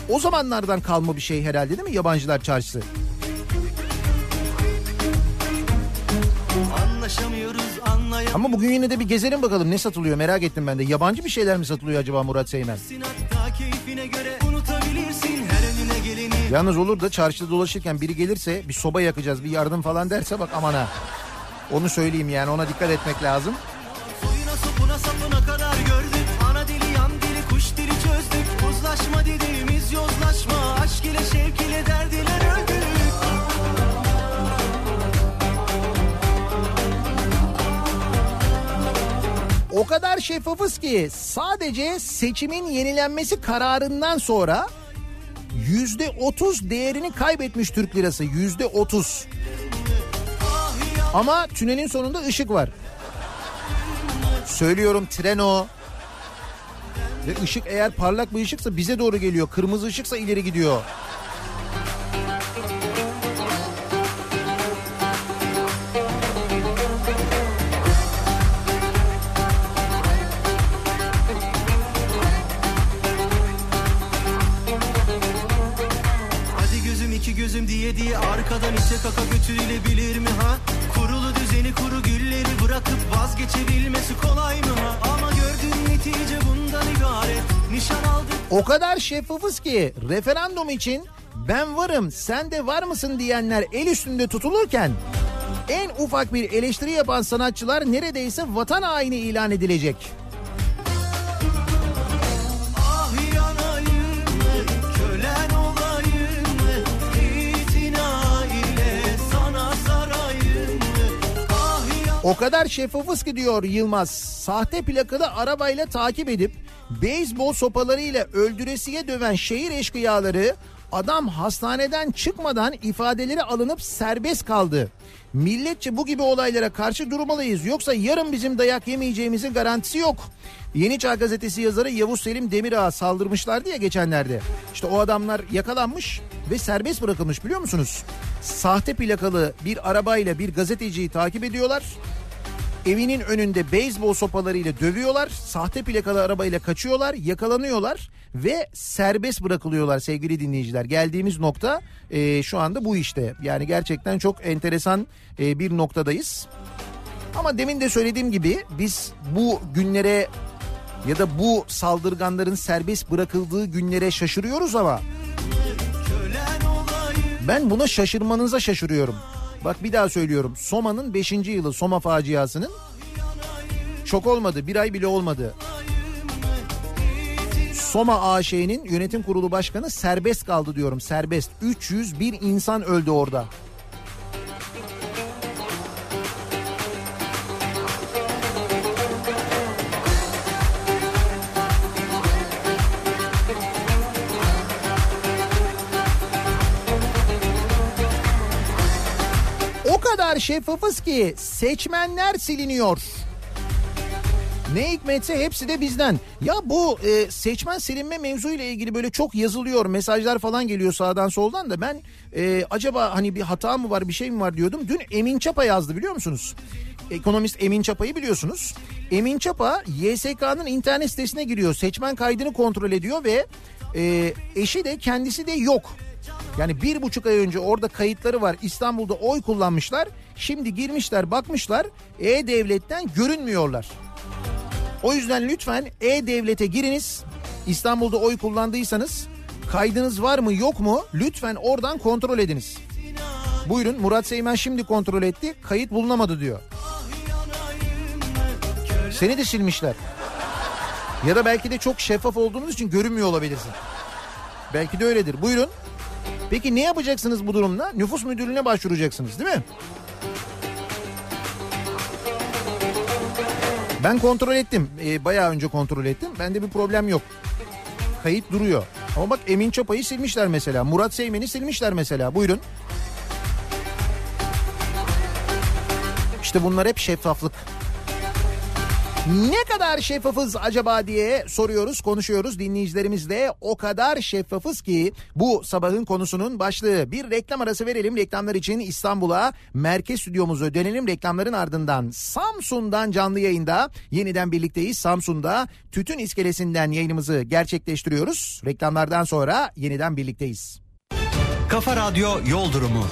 O zamanlardan kalma bir şey herhalde değil mi yabancılar çarşısı? Ama bugün yine de bir gezelim bakalım ne satılıyor merak ettim ben de. Yabancı bir şeyler mi satılıyor acaba Murat Seymen? Yalnız olur da çarşıda dolaşırken biri gelirse bir soba yakacağız bir yardım falan derse bak aman ha. Onu söyleyeyim yani ona dikkat etmek lazım. Soyuna sopuna sapına kadar gördük Ana dili yan dili kuş dili çözdük Uzlaşma dediğimiz yozlaşma Aşk ile şevk ile derdiler öldük O kadar şeffafız ki sadece seçimin yenilenmesi kararından sonra yüzde otuz değerini kaybetmiş Türk lirası yüzde otuz. Ama tünelin sonunda ışık var. Söylüyorum tren o. Ve ışık eğer parlak bir ışıksa bize doğru geliyor. Kırmızı ışıksa ileri gidiyor. Gözüm diye diye Arkadan içe kaka götürülebilir mi ha? Kurulu düzeni kuru gülleri Bırakıp vazgeçebilmesi kolay mı ha? Ama gördüğün netice bundan ibaret. Nişan aldık. O kadar şeffafız ki referandum için ben varım sen de var mısın diyenler el üstünde tutulurken en ufak bir eleştiri yapan sanatçılar neredeyse vatan haini ilan edilecek. O kadar şeffafız ki diyor Yılmaz. Sahte plakalı arabayla takip edip beyzbol sopalarıyla öldüresiye döven şehir eşkıyaları adam hastaneden çıkmadan ifadeleri alınıp serbest kaldı. Milletçe bu gibi olaylara karşı durmalıyız. Yoksa yarın bizim dayak yemeyeceğimizin garantisi yok. Yeni Çağ Gazetesi yazarı Yavuz Selim Demirağ'a saldırmışlardı ya geçenlerde. İşte o adamlar yakalanmış ve serbest bırakılmış biliyor musunuz? Sahte plakalı bir arabayla bir gazeteciyi takip ediyorlar. Evinin önünde beyzbol sopalarıyla dövüyorlar. Sahte plakalı arabayla kaçıyorlar, yakalanıyorlar ve serbest bırakılıyorlar sevgili dinleyiciler. Geldiğimiz nokta e, şu anda bu işte. Yani gerçekten çok enteresan e, bir noktadayız. Ama demin de söylediğim gibi biz bu günlere ya da bu saldırganların serbest bırakıldığı günlere şaşırıyoruz ama ben buna şaşırmanıza şaşırıyorum. Bak bir daha söylüyorum. Soma'nın 5. yılı Soma faciasının çok olmadı. Bir ay bile olmadı. Soma AŞ'nin yönetim kurulu başkanı serbest kaldı diyorum. Serbest. 301 insan öldü orada. Kadar şeffafız ki seçmenler siliniyor. Ne hikmetse hepsi de bizden. Ya bu e, seçmen silinme mevzu ile ilgili böyle çok yazılıyor. Mesajlar falan geliyor sağdan soldan da ben e, acaba hani bir hata mı var bir şey mi var diyordum. Dün Emin Çapa yazdı biliyor musunuz? Ekonomist Emin Çapa'yı biliyorsunuz. Emin Çapa YSK'nın internet sitesine giriyor. Seçmen kaydını kontrol ediyor ve e, eşi de kendisi de yok. Yani bir buçuk ay önce orada kayıtları var. İstanbul'da oy kullanmışlar. Şimdi girmişler bakmışlar. E-Devlet'ten görünmüyorlar. O yüzden lütfen E-Devlet'e giriniz. İstanbul'da oy kullandıysanız kaydınız var mı yok mu lütfen oradan kontrol ediniz. Buyurun Murat Seymen şimdi kontrol etti. Kayıt bulunamadı diyor. Seni de silmişler. Ya da belki de çok şeffaf olduğunuz için görünmüyor olabilirsin. Belki de öyledir. Buyurun. Peki ne yapacaksınız bu durumda? Nüfus müdürlüğüne başvuracaksınız değil mi? Ben kontrol ettim. Ee, bayağı önce kontrol ettim. Bende bir problem yok. Kayıt duruyor. Ama bak Emin Çapa'yı silmişler mesela. Murat Seymen'i silmişler mesela. Buyurun. İşte bunlar hep şeffaflık. Ne kadar şeffafız acaba diye soruyoruz, konuşuyoruz dinleyicilerimizle. O kadar şeffafız ki bu sabahın konusunun başlığı. Bir reklam arası verelim. Reklamlar için İstanbul'a merkez stüdyomuzu dönelim. Reklamların ardından Samsun'dan canlı yayında yeniden birlikteyiz. Samsun'da Tütün iskelesinden yayınımızı gerçekleştiriyoruz. Reklamlardan sonra yeniden birlikteyiz. Kafa Radyo Yol Durumu.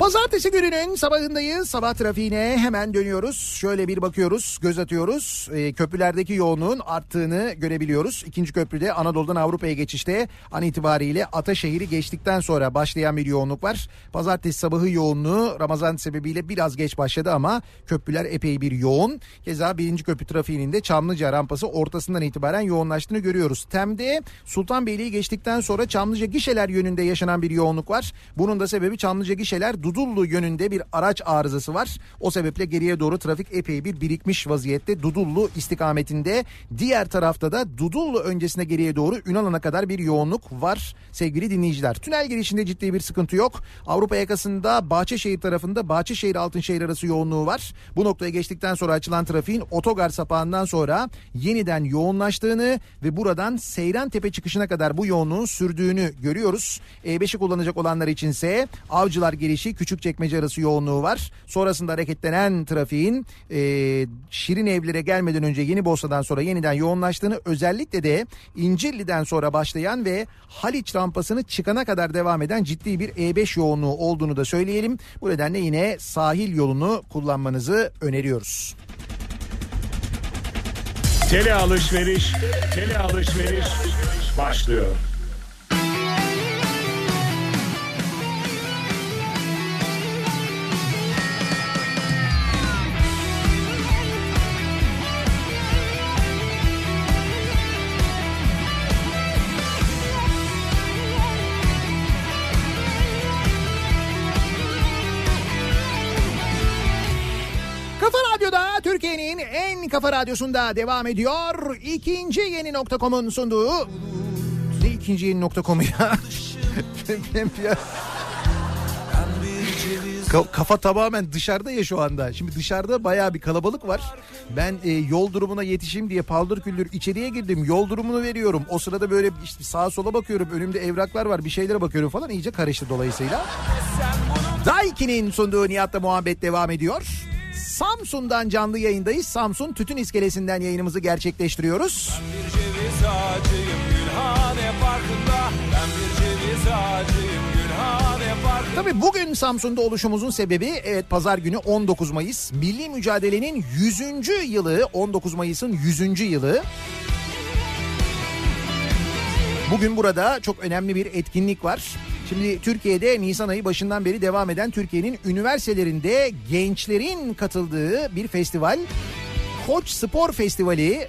Pazartesi gününün sabahındayız. Sabah trafiğine hemen dönüyoruz. Şöyle bir bakıyoruz, göz atıyoruz. Ee, köprülerdeki yoğunluğun arttığını görebiliyoruz. İkinci köprüde Anadolu'dan Avrupa'ya geçişte an itibariyle Ataşehir'i geçtikten sonra başlayan bir yoğunluk var. Pazartesi sabahı yoğunluğu Ramazan sebebiyle biraz geç başladı ama köprüler epey bir yoğun. Keza birinci köprü trafiğinin de Çamlıca rampası ortasından itibaren yoğunlaştığını görüyoruz. Tem'de Sultanbeyli'yi geçtikten sonra Çamlıca gişeler yönünde yaşanan bir yoğunluk var. Bunun da sebebi Çamlıca gişeler Dudullu yönünde bir araç arızası var. O sebeple geriye doğru trafik epey bir birikmiş vaziyette Dudullu istikametinde. Diğer tarafta da Dudullu öncesine geriye doğru Ünalan'a kadar bir yoğunluk var sevgili dinleyiciler. Tünel girişinde ciddi bir sıkıntı yok. Avrupa yakasında Bahçeşehir tarafında Bahçeşehir Altınşehir arası yoğunluğu var. Bu noktaya geçtikten sonra açılan trafiğin otogar sapağından sonra yeniden yoğunlaştığını ve buradan Seyran Tepe çıkışına kadar bu yoğunluğun sürdüğünü görüyoruz. E5'i kullanacak olanlar içinse Avcılar girişi Küçükçekmece arası yoğunluğu var. Sonrasında hareketlenen trafiğin e, Şirin Evlere gelmeden önce Yeni Bosna'dan sonra yeniden yoğunlaştığını özellikle de İncirli'den sonra başlayan ve Haliç rampasını çıkana kadar devam eden ciddi bir E5 yoğunluğu olduğunu da söyleyelim. Bu nedenle yine sahil yolunu kullanmanızı öneriyoruz. Tele alışveriş, tele alışveriş başlıyor. Kafa radyosunda devam ediyor. İkinci yeni nokta.com'un sunduğu... Ne ikinci yeni nokta.com'u ya? Kafa tamamen dışarıda ya şu anda. Şimdi dışarıda bayağı bir kalabalık var. Ben e, yol durumuna yetişeyim diye paldır küldür içeriye girdim. Yol durumunu veriyorum. O sırada böyle işte sağa sola bakıyorum. Önümde evraklar var. Bir şeylere bakıyorum falan. İyice karıştı dolayısıyla. Daiki'nin sunduğu Nihat'la muhabbet devam ediyor. Samsun'dan canlı yayındayız. Samsun Tütün İskelesi'nden yayınımızı gerçekleştiriyoruz. Bir ceviz ağacıyım Gülhane Parkı'nda Ben bir ceviz ağacıyım Gülhane Parkı'nda Tabii bugün Samsun'da oluşumuzun sebebi evet pazar günü 19 Mayıs. Milli mücadelenin 100. yılı 19 Mayıs'ın 100. yılı. Bugün burada çok önemli bir etkinlik var. Şimdi Türkiye'de Nisan ayı başından beri devam eden Türkiye'nin üniversitelerinde gençlerin katıldığı bir festival. Koç Spor Festivali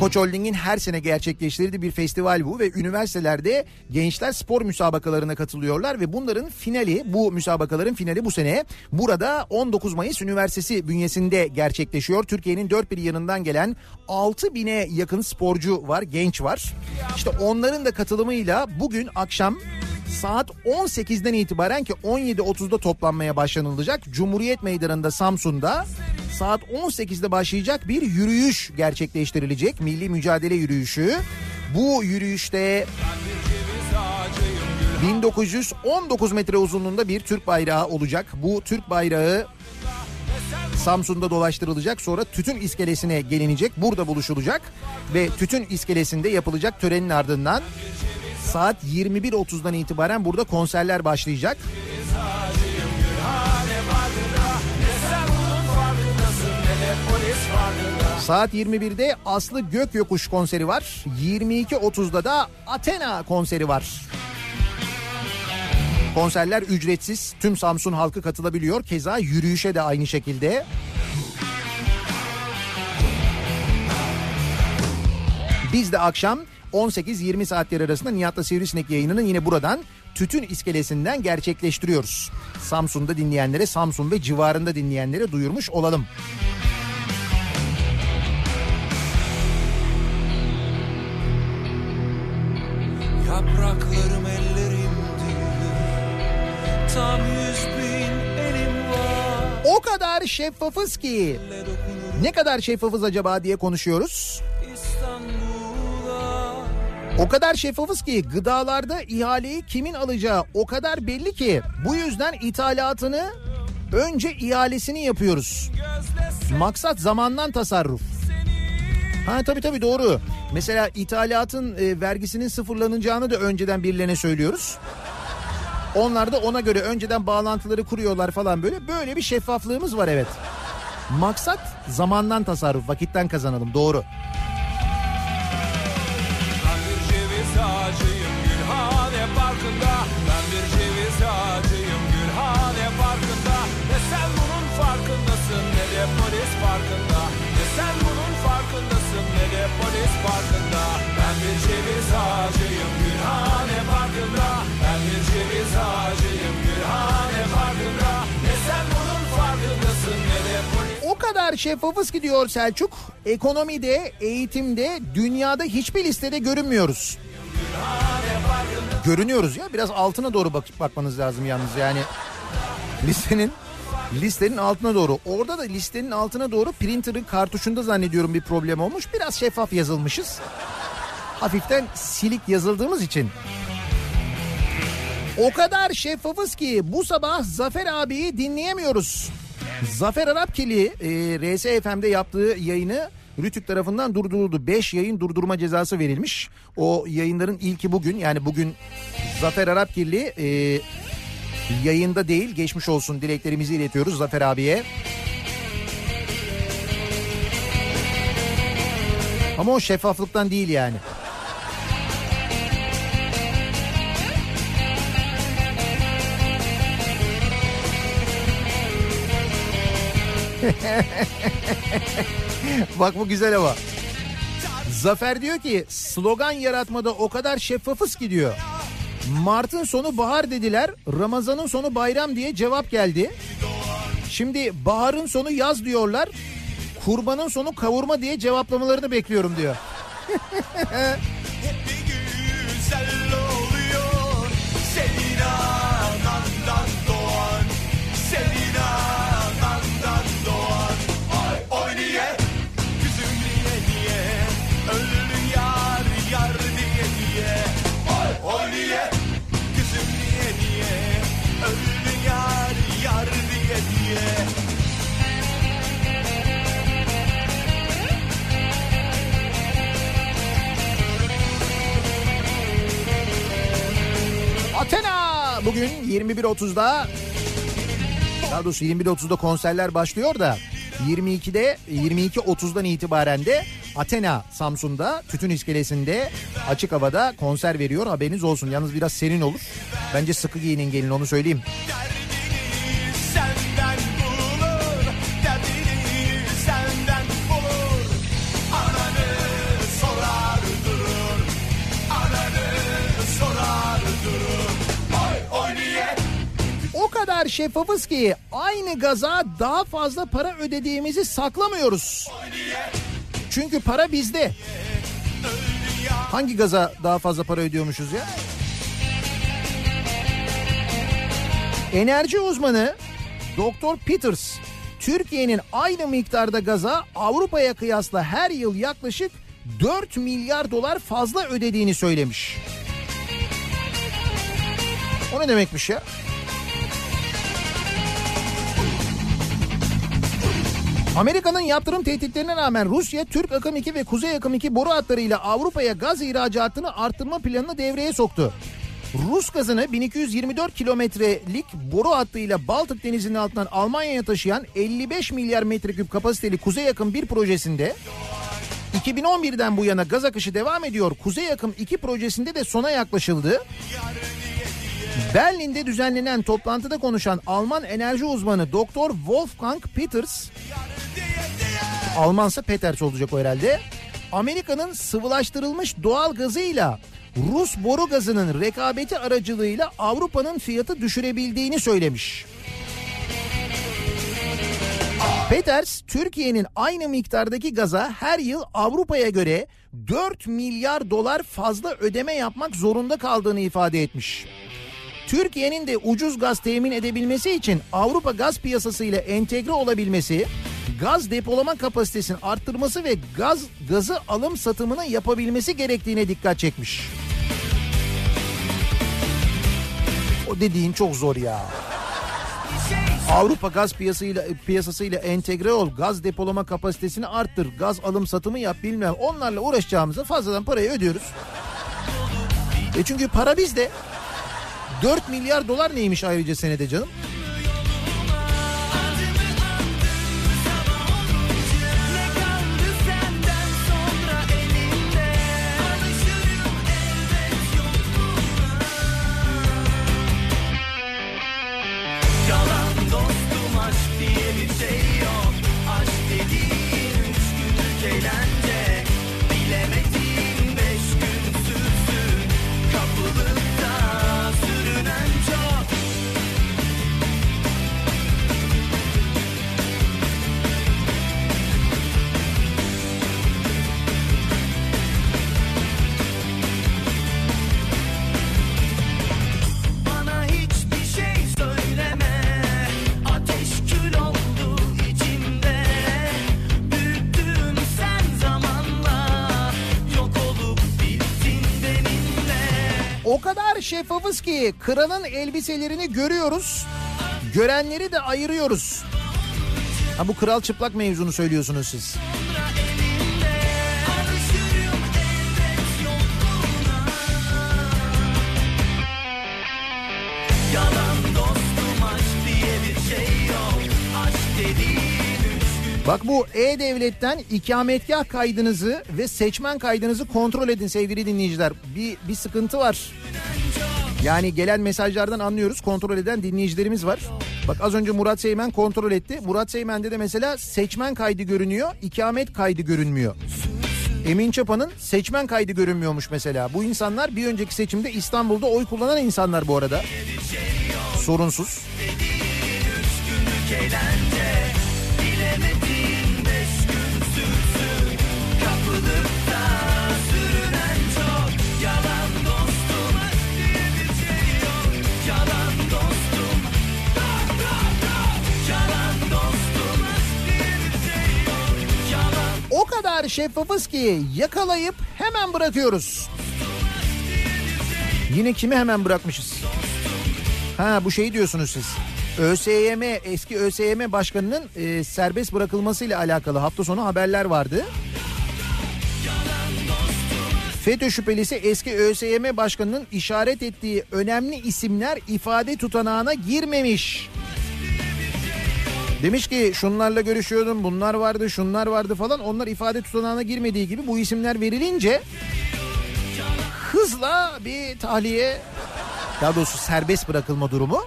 Koç Holding'in her sene gerçekleştirdiği bir festival bu ve üniversitelerde gençler spor müsabakalarına katılıyorlar ve bunların finali bu müsabakaların finali bu sene burada 19 Mayıs Üniversitesi bünyesinde gerçekleşiyor. Türkiye'nin dört bir yanından gelen 6 bine yakın sporcu var, genç var. İşte onların da katılımıyla bugün akşam saat 18'den itibaren ki 17.30'da toplanmaya başlanılacak. Cumhuriyet Meydanı'nda Samsun'da saat 18'de başlayacak bir yürüyüş gerçekleştirilecek. Milli mücadele yürüyüşü. Bu yürüyüşte 1919 metre uzunluğunda bir Türk bayrağı olacak. Bu Türk bayrağı Samsun'da dolaştırılacak sonra tütün iskelesine gelinecek burada buluşulacak ve tütün iskelesinde yapılacak törenin ardından saat 21.30'dan itibaren burada konserler başlayacak. Saat 21'de Aslı Gök Yokuş konseri var. 22.30'da da Athena konseri var. Konserler ücretsiz. Tüm Samsun halkı katılabiliyor. Keza yürüyüşe de aynı şekilde. Biz de akşam 18-20 saatler arasında Nihat'la Sivrisinek yayınını yine buradan Tütün iskelesinden gerçekleştiriyoruz. Samsun'da dinleyenlere, Samsun ve civarında dinleyenlere duyurmuş olalım. Yapraklarım Tam yüz bin elim var O kadar şeffafız ki ne kadar şeffafız acaba diye konuşuyoruz. İstanbul'a O kadar şeffafız ki gıdalarda ihaleyi kimin alacağı o kadar belli ki bu yüzden ithalatını önce ihalesini yapıyoruz. Maksat zamandan tasarruf. Ha tabii tabii doğru. Mesela ithalatın e, vergisinin sıfırlanacağını da önceden birilerine söylüyoruz. Onlar da ona göre önceden bağlantıları kuruyorlar falan böyle. Böyle bir şeffaflığımız var evet. Maksat zamandan tasarruf, vakitten kazanalım doğru. Ben Parkı'nda Ben bir ceviz ağacıyım Gülhane Parkı'nda Ne sen bunun farkındasın ne de polis farkında. Ne sen bunun farkındasın ne de polis farkında. Ben bir ceviz ağacıyım Gülhane Parkı'nda Ben bir ceviz ağacıyım Gülhane Parkı'nda Ne sen bunun farkındasın ne de polis O kadar şeffafız ki diyor Selçuk. Ekonomide, eğitimde, dünyada hiçbir listede görünmüyoruz. Görünüyoruz ya biraz altına doğru bak bakmanız lazım yalnız yani. Listenin listenin altına doğru. Orada da listenin altına doğru printer'ın kartuşunda zannediyorum bir problem olmuş. Biraz şeffaf yazılmışız. Hafiften silik yazıldığımız için. O kadar şeffafız ki bu sabah Zafer abiyi dinleyemiyoruz. Zafer Arapkili e, RSFM'de yaptığı yayını Rütük tarafından durduruldu. 5 yayın durdurma cezası verilmiş. O yayınların ilki bugün yani bugün Zafer Arapkili e, yayında değil geçmiş olsun dileklerimizi iletiyoruz Zafer abiye. Ama o şeffaflıktan değil yani. Bak bu güzel ama. Zafer diyor ki slogan yaratmada o kadar şeffafız ki diyor. Mart'ın sonu bahar dediler. Ramazan'ın sonu bayram diye cevap geldi. Şimdi baharın sonu yaz diyorlar. Kurbanın sonu kavurma diye cevaplamalarını bekliyorum diyor. oluyor Senin anandan doğan Senin anandan Athena bugün 21.30'da daha doğrusu 21.30'da konserler başlıyor da 22'de 22.30'dan itibaren de Athena Samsun'da Tütün İskelesi'nde açık havada konser veriyor haberiniz olsun. Yalnız biraz serin olur. Bence sıkı giyinin gelin onu söyleyeyim. Kadar şeffafız ki aynı gaza daha fazla para ödediğimizi saklamıyoruz. Çünkü para bizde. Hangi gaza daha fazla para ödüyormuşuz ya? Enerji uzmanı Doktor Peters Türkiye'nin aynı miktarda gaza Avrupa'ya kıyasla her yıl yaklaşık 4 milyar dolar fazla ödediğini söylemiş. O ne demekmiş ya? Amerika'nın yaptırım tehditlerine rağmen Rusya Türk Akım 2 ve Kuzey Akım 2 boru hatlarıyla Avrupa'ya gaz ihracatını arttırma planını devreye soktu. Rus gazını 1224 kilometrelik boru hattıyla Baltık Denizi'nin altından Almanya'ya taşıyan 55 milyar metreküp kapasiteli Kuzey Akım 1 projesinde 2011'den bu yana gaz akışı devam ediyor. Kuzey Akım 2 projesinde de sona yaklaşıldı. Berlin'de düzenlenen toplantıda konuşan Alman enerji uzmanı Doktor Wolfgang Peters Almansa Peters olacak o herhalde. Amerika'nın sıvılaştırılmış doğal gazıyla Rus boru gazının rekabeti aracılığıyla Avrupa'nın fiyatı düşürebildiğini söylemiş. Peters, Türkiye'nin aynı miktardaki gaza her yıl Avrupa'ya göre 4 milyar dolar fazla ödeme yapmak zorunda kaldığını ifade etmiş. Türkiye'nin de ucuz gaz temin edebilmesi için Avrupa gaz piyasası ile entegre olabilmesi, gaz depolama kapasitesini arttırması ve gaz gazı alım satımını yapabilmesi gerektiğine dikkat çekmiş. O dediğin çok zor ya. Avrupa gaz piyasasıyla piyasasıyla entegre ol, gaz depolama kapasitesini arttır, gaz alım satımı yap bilmem. Onlarla uğraşacağımıza fazladan parayı ödüyoruz. E çünkü para bizde. 4 milyar dolar neymiş ayrıca senede canım? Ki kralın elbiselerini görüyoruz. Görenleri de ayırıyoruz. Ha bu kral çıplak mevzunu söylüyorsunuz siz. Bak bu E-Devlet'ten ikametgah kaydınızı ve seçmen kaydınızı kontrol edin sevgili dinleyiciler. Bir, bir sıkıntı var. Yani gelen mesajlardan anlıyoruz kontrol eden dinleyicilerimiz var. Bak az önce Murat Seymen kontrol etti. Murat Seymen'de de mesela seçmen kaydı görünüyor, ikamet kaydı görünmüyor. Emin Çapa'nın seçmen kaydı görünmüyormuş mesela. Bu insanlar bir önceki seçimde İstanbul'da oy kullanan insanlar bu arada. Sorunsuz. eğlence O kadar şeffafız ki yakalayıp hemen bırakıyoruz. Yine kimi hemen bırakmışız? Ha bu şeyi diyorsunuz siz. ÖSYM eski ÖSYM başkanının e, serbest bırakılmasıyla alakalı hafta sonu haberler vardı. FETÖ şüphelisi eski ÖSYM başkanının işaret ettiği önemli isimler ifade tutanağına girmemiş. Demiş ki şunlarla görüşüyordum bunlar vardı şunlar vardı falan onlar ifade tutanağına girmediği gibi bu isimler verilince hızla bir tahliye daha doğrusu serbest bırakılma durumu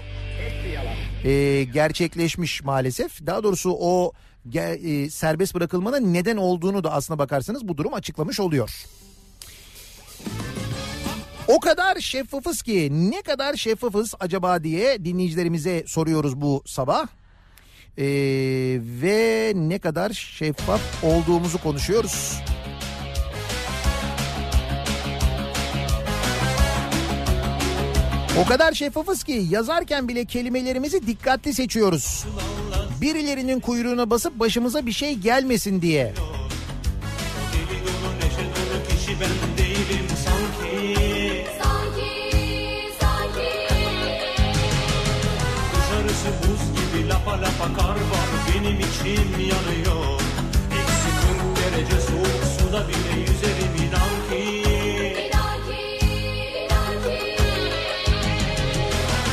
e, gerçekleşmiş maalesef. Daha doğrusu o e, serbest bırakılmanın neden olduğunu da aslına bakarsanız bu durum açıklamış oluyor. O kadar şeffafız ki ne kadar şeffafız acaba diye dinleyicilerimize soruyoruz bu sabah. Ee, ve ne kadar şeffaf olduğumuzu konuşuyoruz. O kadar şeffafız ki yazarken bile kelimelerimizi dikkatli seçiyoruz. Birilerinin kuyruğuna basıp başımıza bir şey gelmesin diye. Deli dolu neşe dolu kişi ben lapa lapa kar var. Benim içim yanıyor. Eksi 40 derece soğuk suda bile yüzerim inan ki.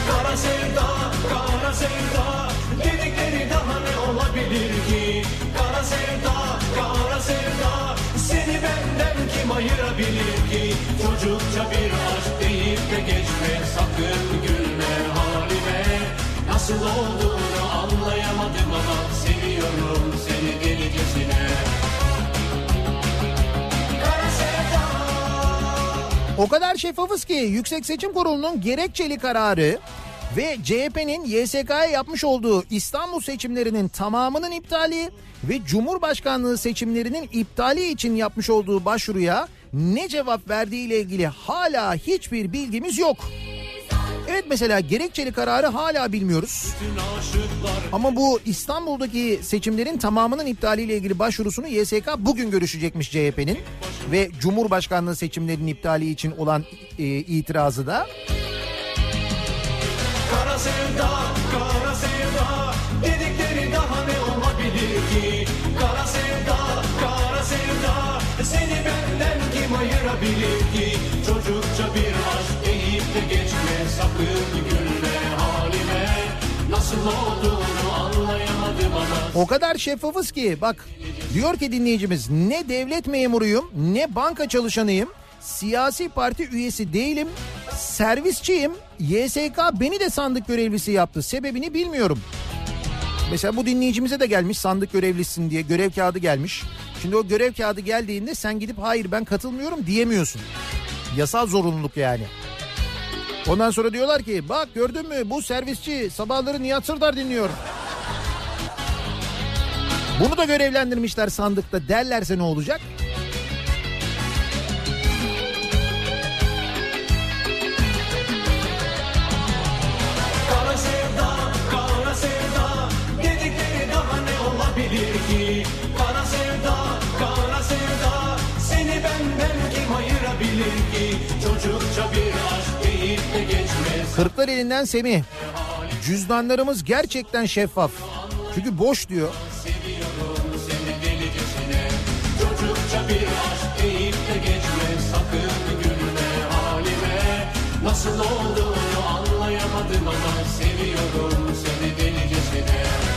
Kara sevda, kara sevda Dedikleri daha ne olabilir ki? Kara sevda, kara sevda Seni benden kim ayırabilir ki? Çocukça bir aşk deyip de geçme Sakın gülme halime. Nasıl olduğunu O kadar şeffafız ki Yüksek Seçim Kurulu'nun gerekçeli kararı ve CHP'nin YSK'ya yapmış olduğu İstanbul seçimlerinin tamamının iptali ve Cumhurbaşkanlığı seçimlerinin iptali için yapmış olduğu başvuruya ne cevap verdiği ile ilgili hala hiçbir bilgimiz yok. Evet mesela gerekçeli kararı hala bilmiyoruz. Ama bu İstanbul'daki seçimlerin tamamının iptaliyle ilgili başvurusunu YSK bugün görüşecekmiş CHP'nin ve Cumhurbaşkanlığı seçimlerinin iptali için olan e, itirazı da. Kara sevda, kara sevda Dedikleri daha ne olabilir ki Kara sevda, kara sevda Seni benden kim ayırabilir ki Çocukça bir aşk deyip de geçme O kadar şeffafız ki bak diyor ki dinleyicimiz ne devlet memuruyum ne banka çalışanıyım siyasi parti üyesi değilim servisçiyim YSK beni de sandık görevlisi yaptı sebebini bilmiyorum. Mesela bu dinleyicimize de gelmiş sandık görevlisin diye görev kağıdı gelmiş. Şimdi o görev kağıdı geldiğinde sen gidip hayır ben katılmıyorum diyemiyorsun. Yasal zorunluluk yani. Ondan sonra diyorlar ki bak gördün mü bu servisçi sabahları Nihat Sırdar dinliyor. Bunu da görevlendirmişler sandıkta derlerse ne olacak? Ki Kara sevda, kara sevda Seni benden kim ayırabilir ki Çocukça bir aşk Kırklar elinden Semih. Cüzdanlarımız gerçekten şeffaf. Çünkü boş diyor. Nasıl olduğunu anlayamadım ama Seviyorum seni delicesine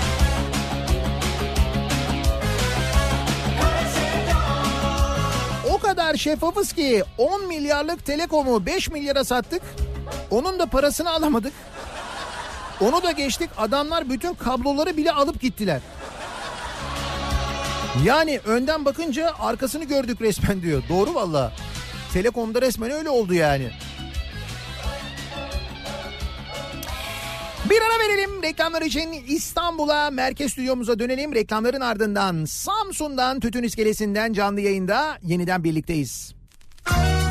kadar şeffafız ki 10 milyarlık telekomu 5 milyara sattık. Onun da parasını alamadık. Onu da geçtik. Adamlar bütün kabloları bile alıp gittiler. Yani önden bakınca arkasını gördük resmen diyor. Doğru valla. Telekom'da resmen öyle oldu yani. Bir ara verelim reklamlar için İstanbul'a merkez stüdyomuza dönelim. Reklamların ardından Samsun'dan Tütün İskelesi'nden canlı yayında yeniden birlikteyiz. Tanımazsın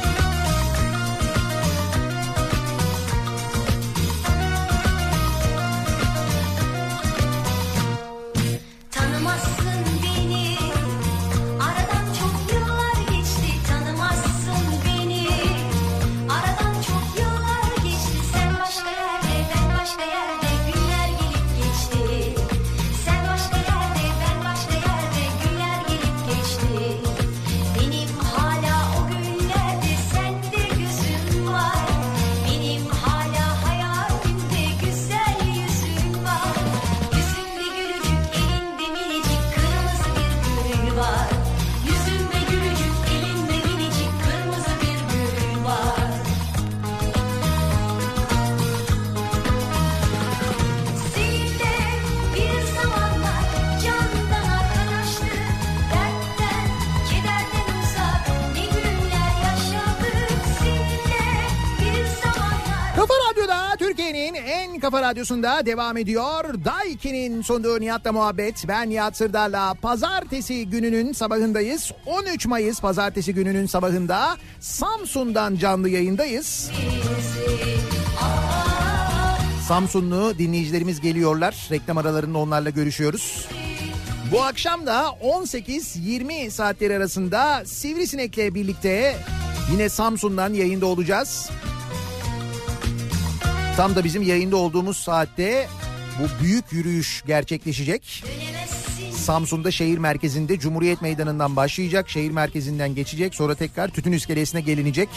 radyosunda devam ediyor. Daiki'nin sunduğu Nihat'la muhabbet. Ben Nihat Sırdar'la pazartesi gününün sabahındayız. 13 Mayıs pazartesi gününün sabahında Samsun'dan canlı yayındayız. Samsunlu dinleyicilerimiz geliyorlar. Reklam aralarında onlarla görüşüyoruz. Bu akşam da 18-20 saatleri arasında Sivrisinek'le birlikte yine Samsun'dan yayında olacağız. Tam da bizim yayında olduğumuz saatte bu büyük yürüyüş gerçekleşecek. Samsun'da şehir merkezinde Cumhuriyet Meydanı'ndan başlayacak. Şehir merkezinden geçecek. Sonra tekrar Tütün İskelesi'ne gelinecek.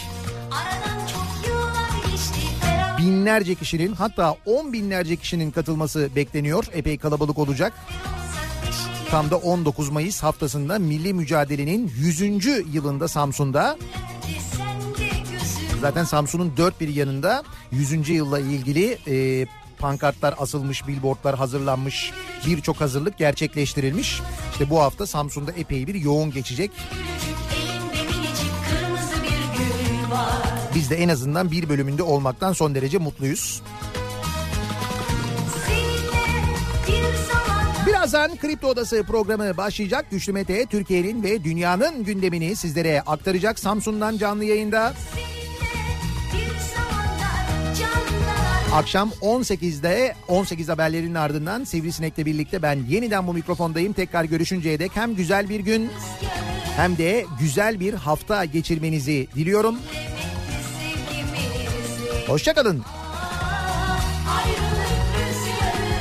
Binlerce kişinin hatta on binlerce kişinin katılması bekleniyor. Epey kalabalık olacak. Tam da 19 Mayıs haftasında milli mücadelenin 100. yılında Samsun'da Zaten Samsun'un dört bir yanında 100. yılla ilgili e, pankartlar asılmış, billboardlar hazırlanmış, birçok hazırlık gerçekleştirilmiş. İşte bu hafta Samsun'da epey bir yoğun geçecek. Biz de en azından bir bölümünde olmaktan son derece mutluyuz. Birazdan Kripto Odası programı başlayacak. Güçlü Mete Türkiye'nin ve dünyanın gündemini sizlere aktaracak Samsun'dan canlı yayında. Akşam 18'de 18 haberlerinin ardından Sivrisinek'le birlikte ben yeniden bu mikrofondayım. Tekrar görüşünceye dek hem güzel bir gün hem de güzel bir hafta geçirmenizi diliyorum. Hoşçakalın. Ayrılık rüzgarı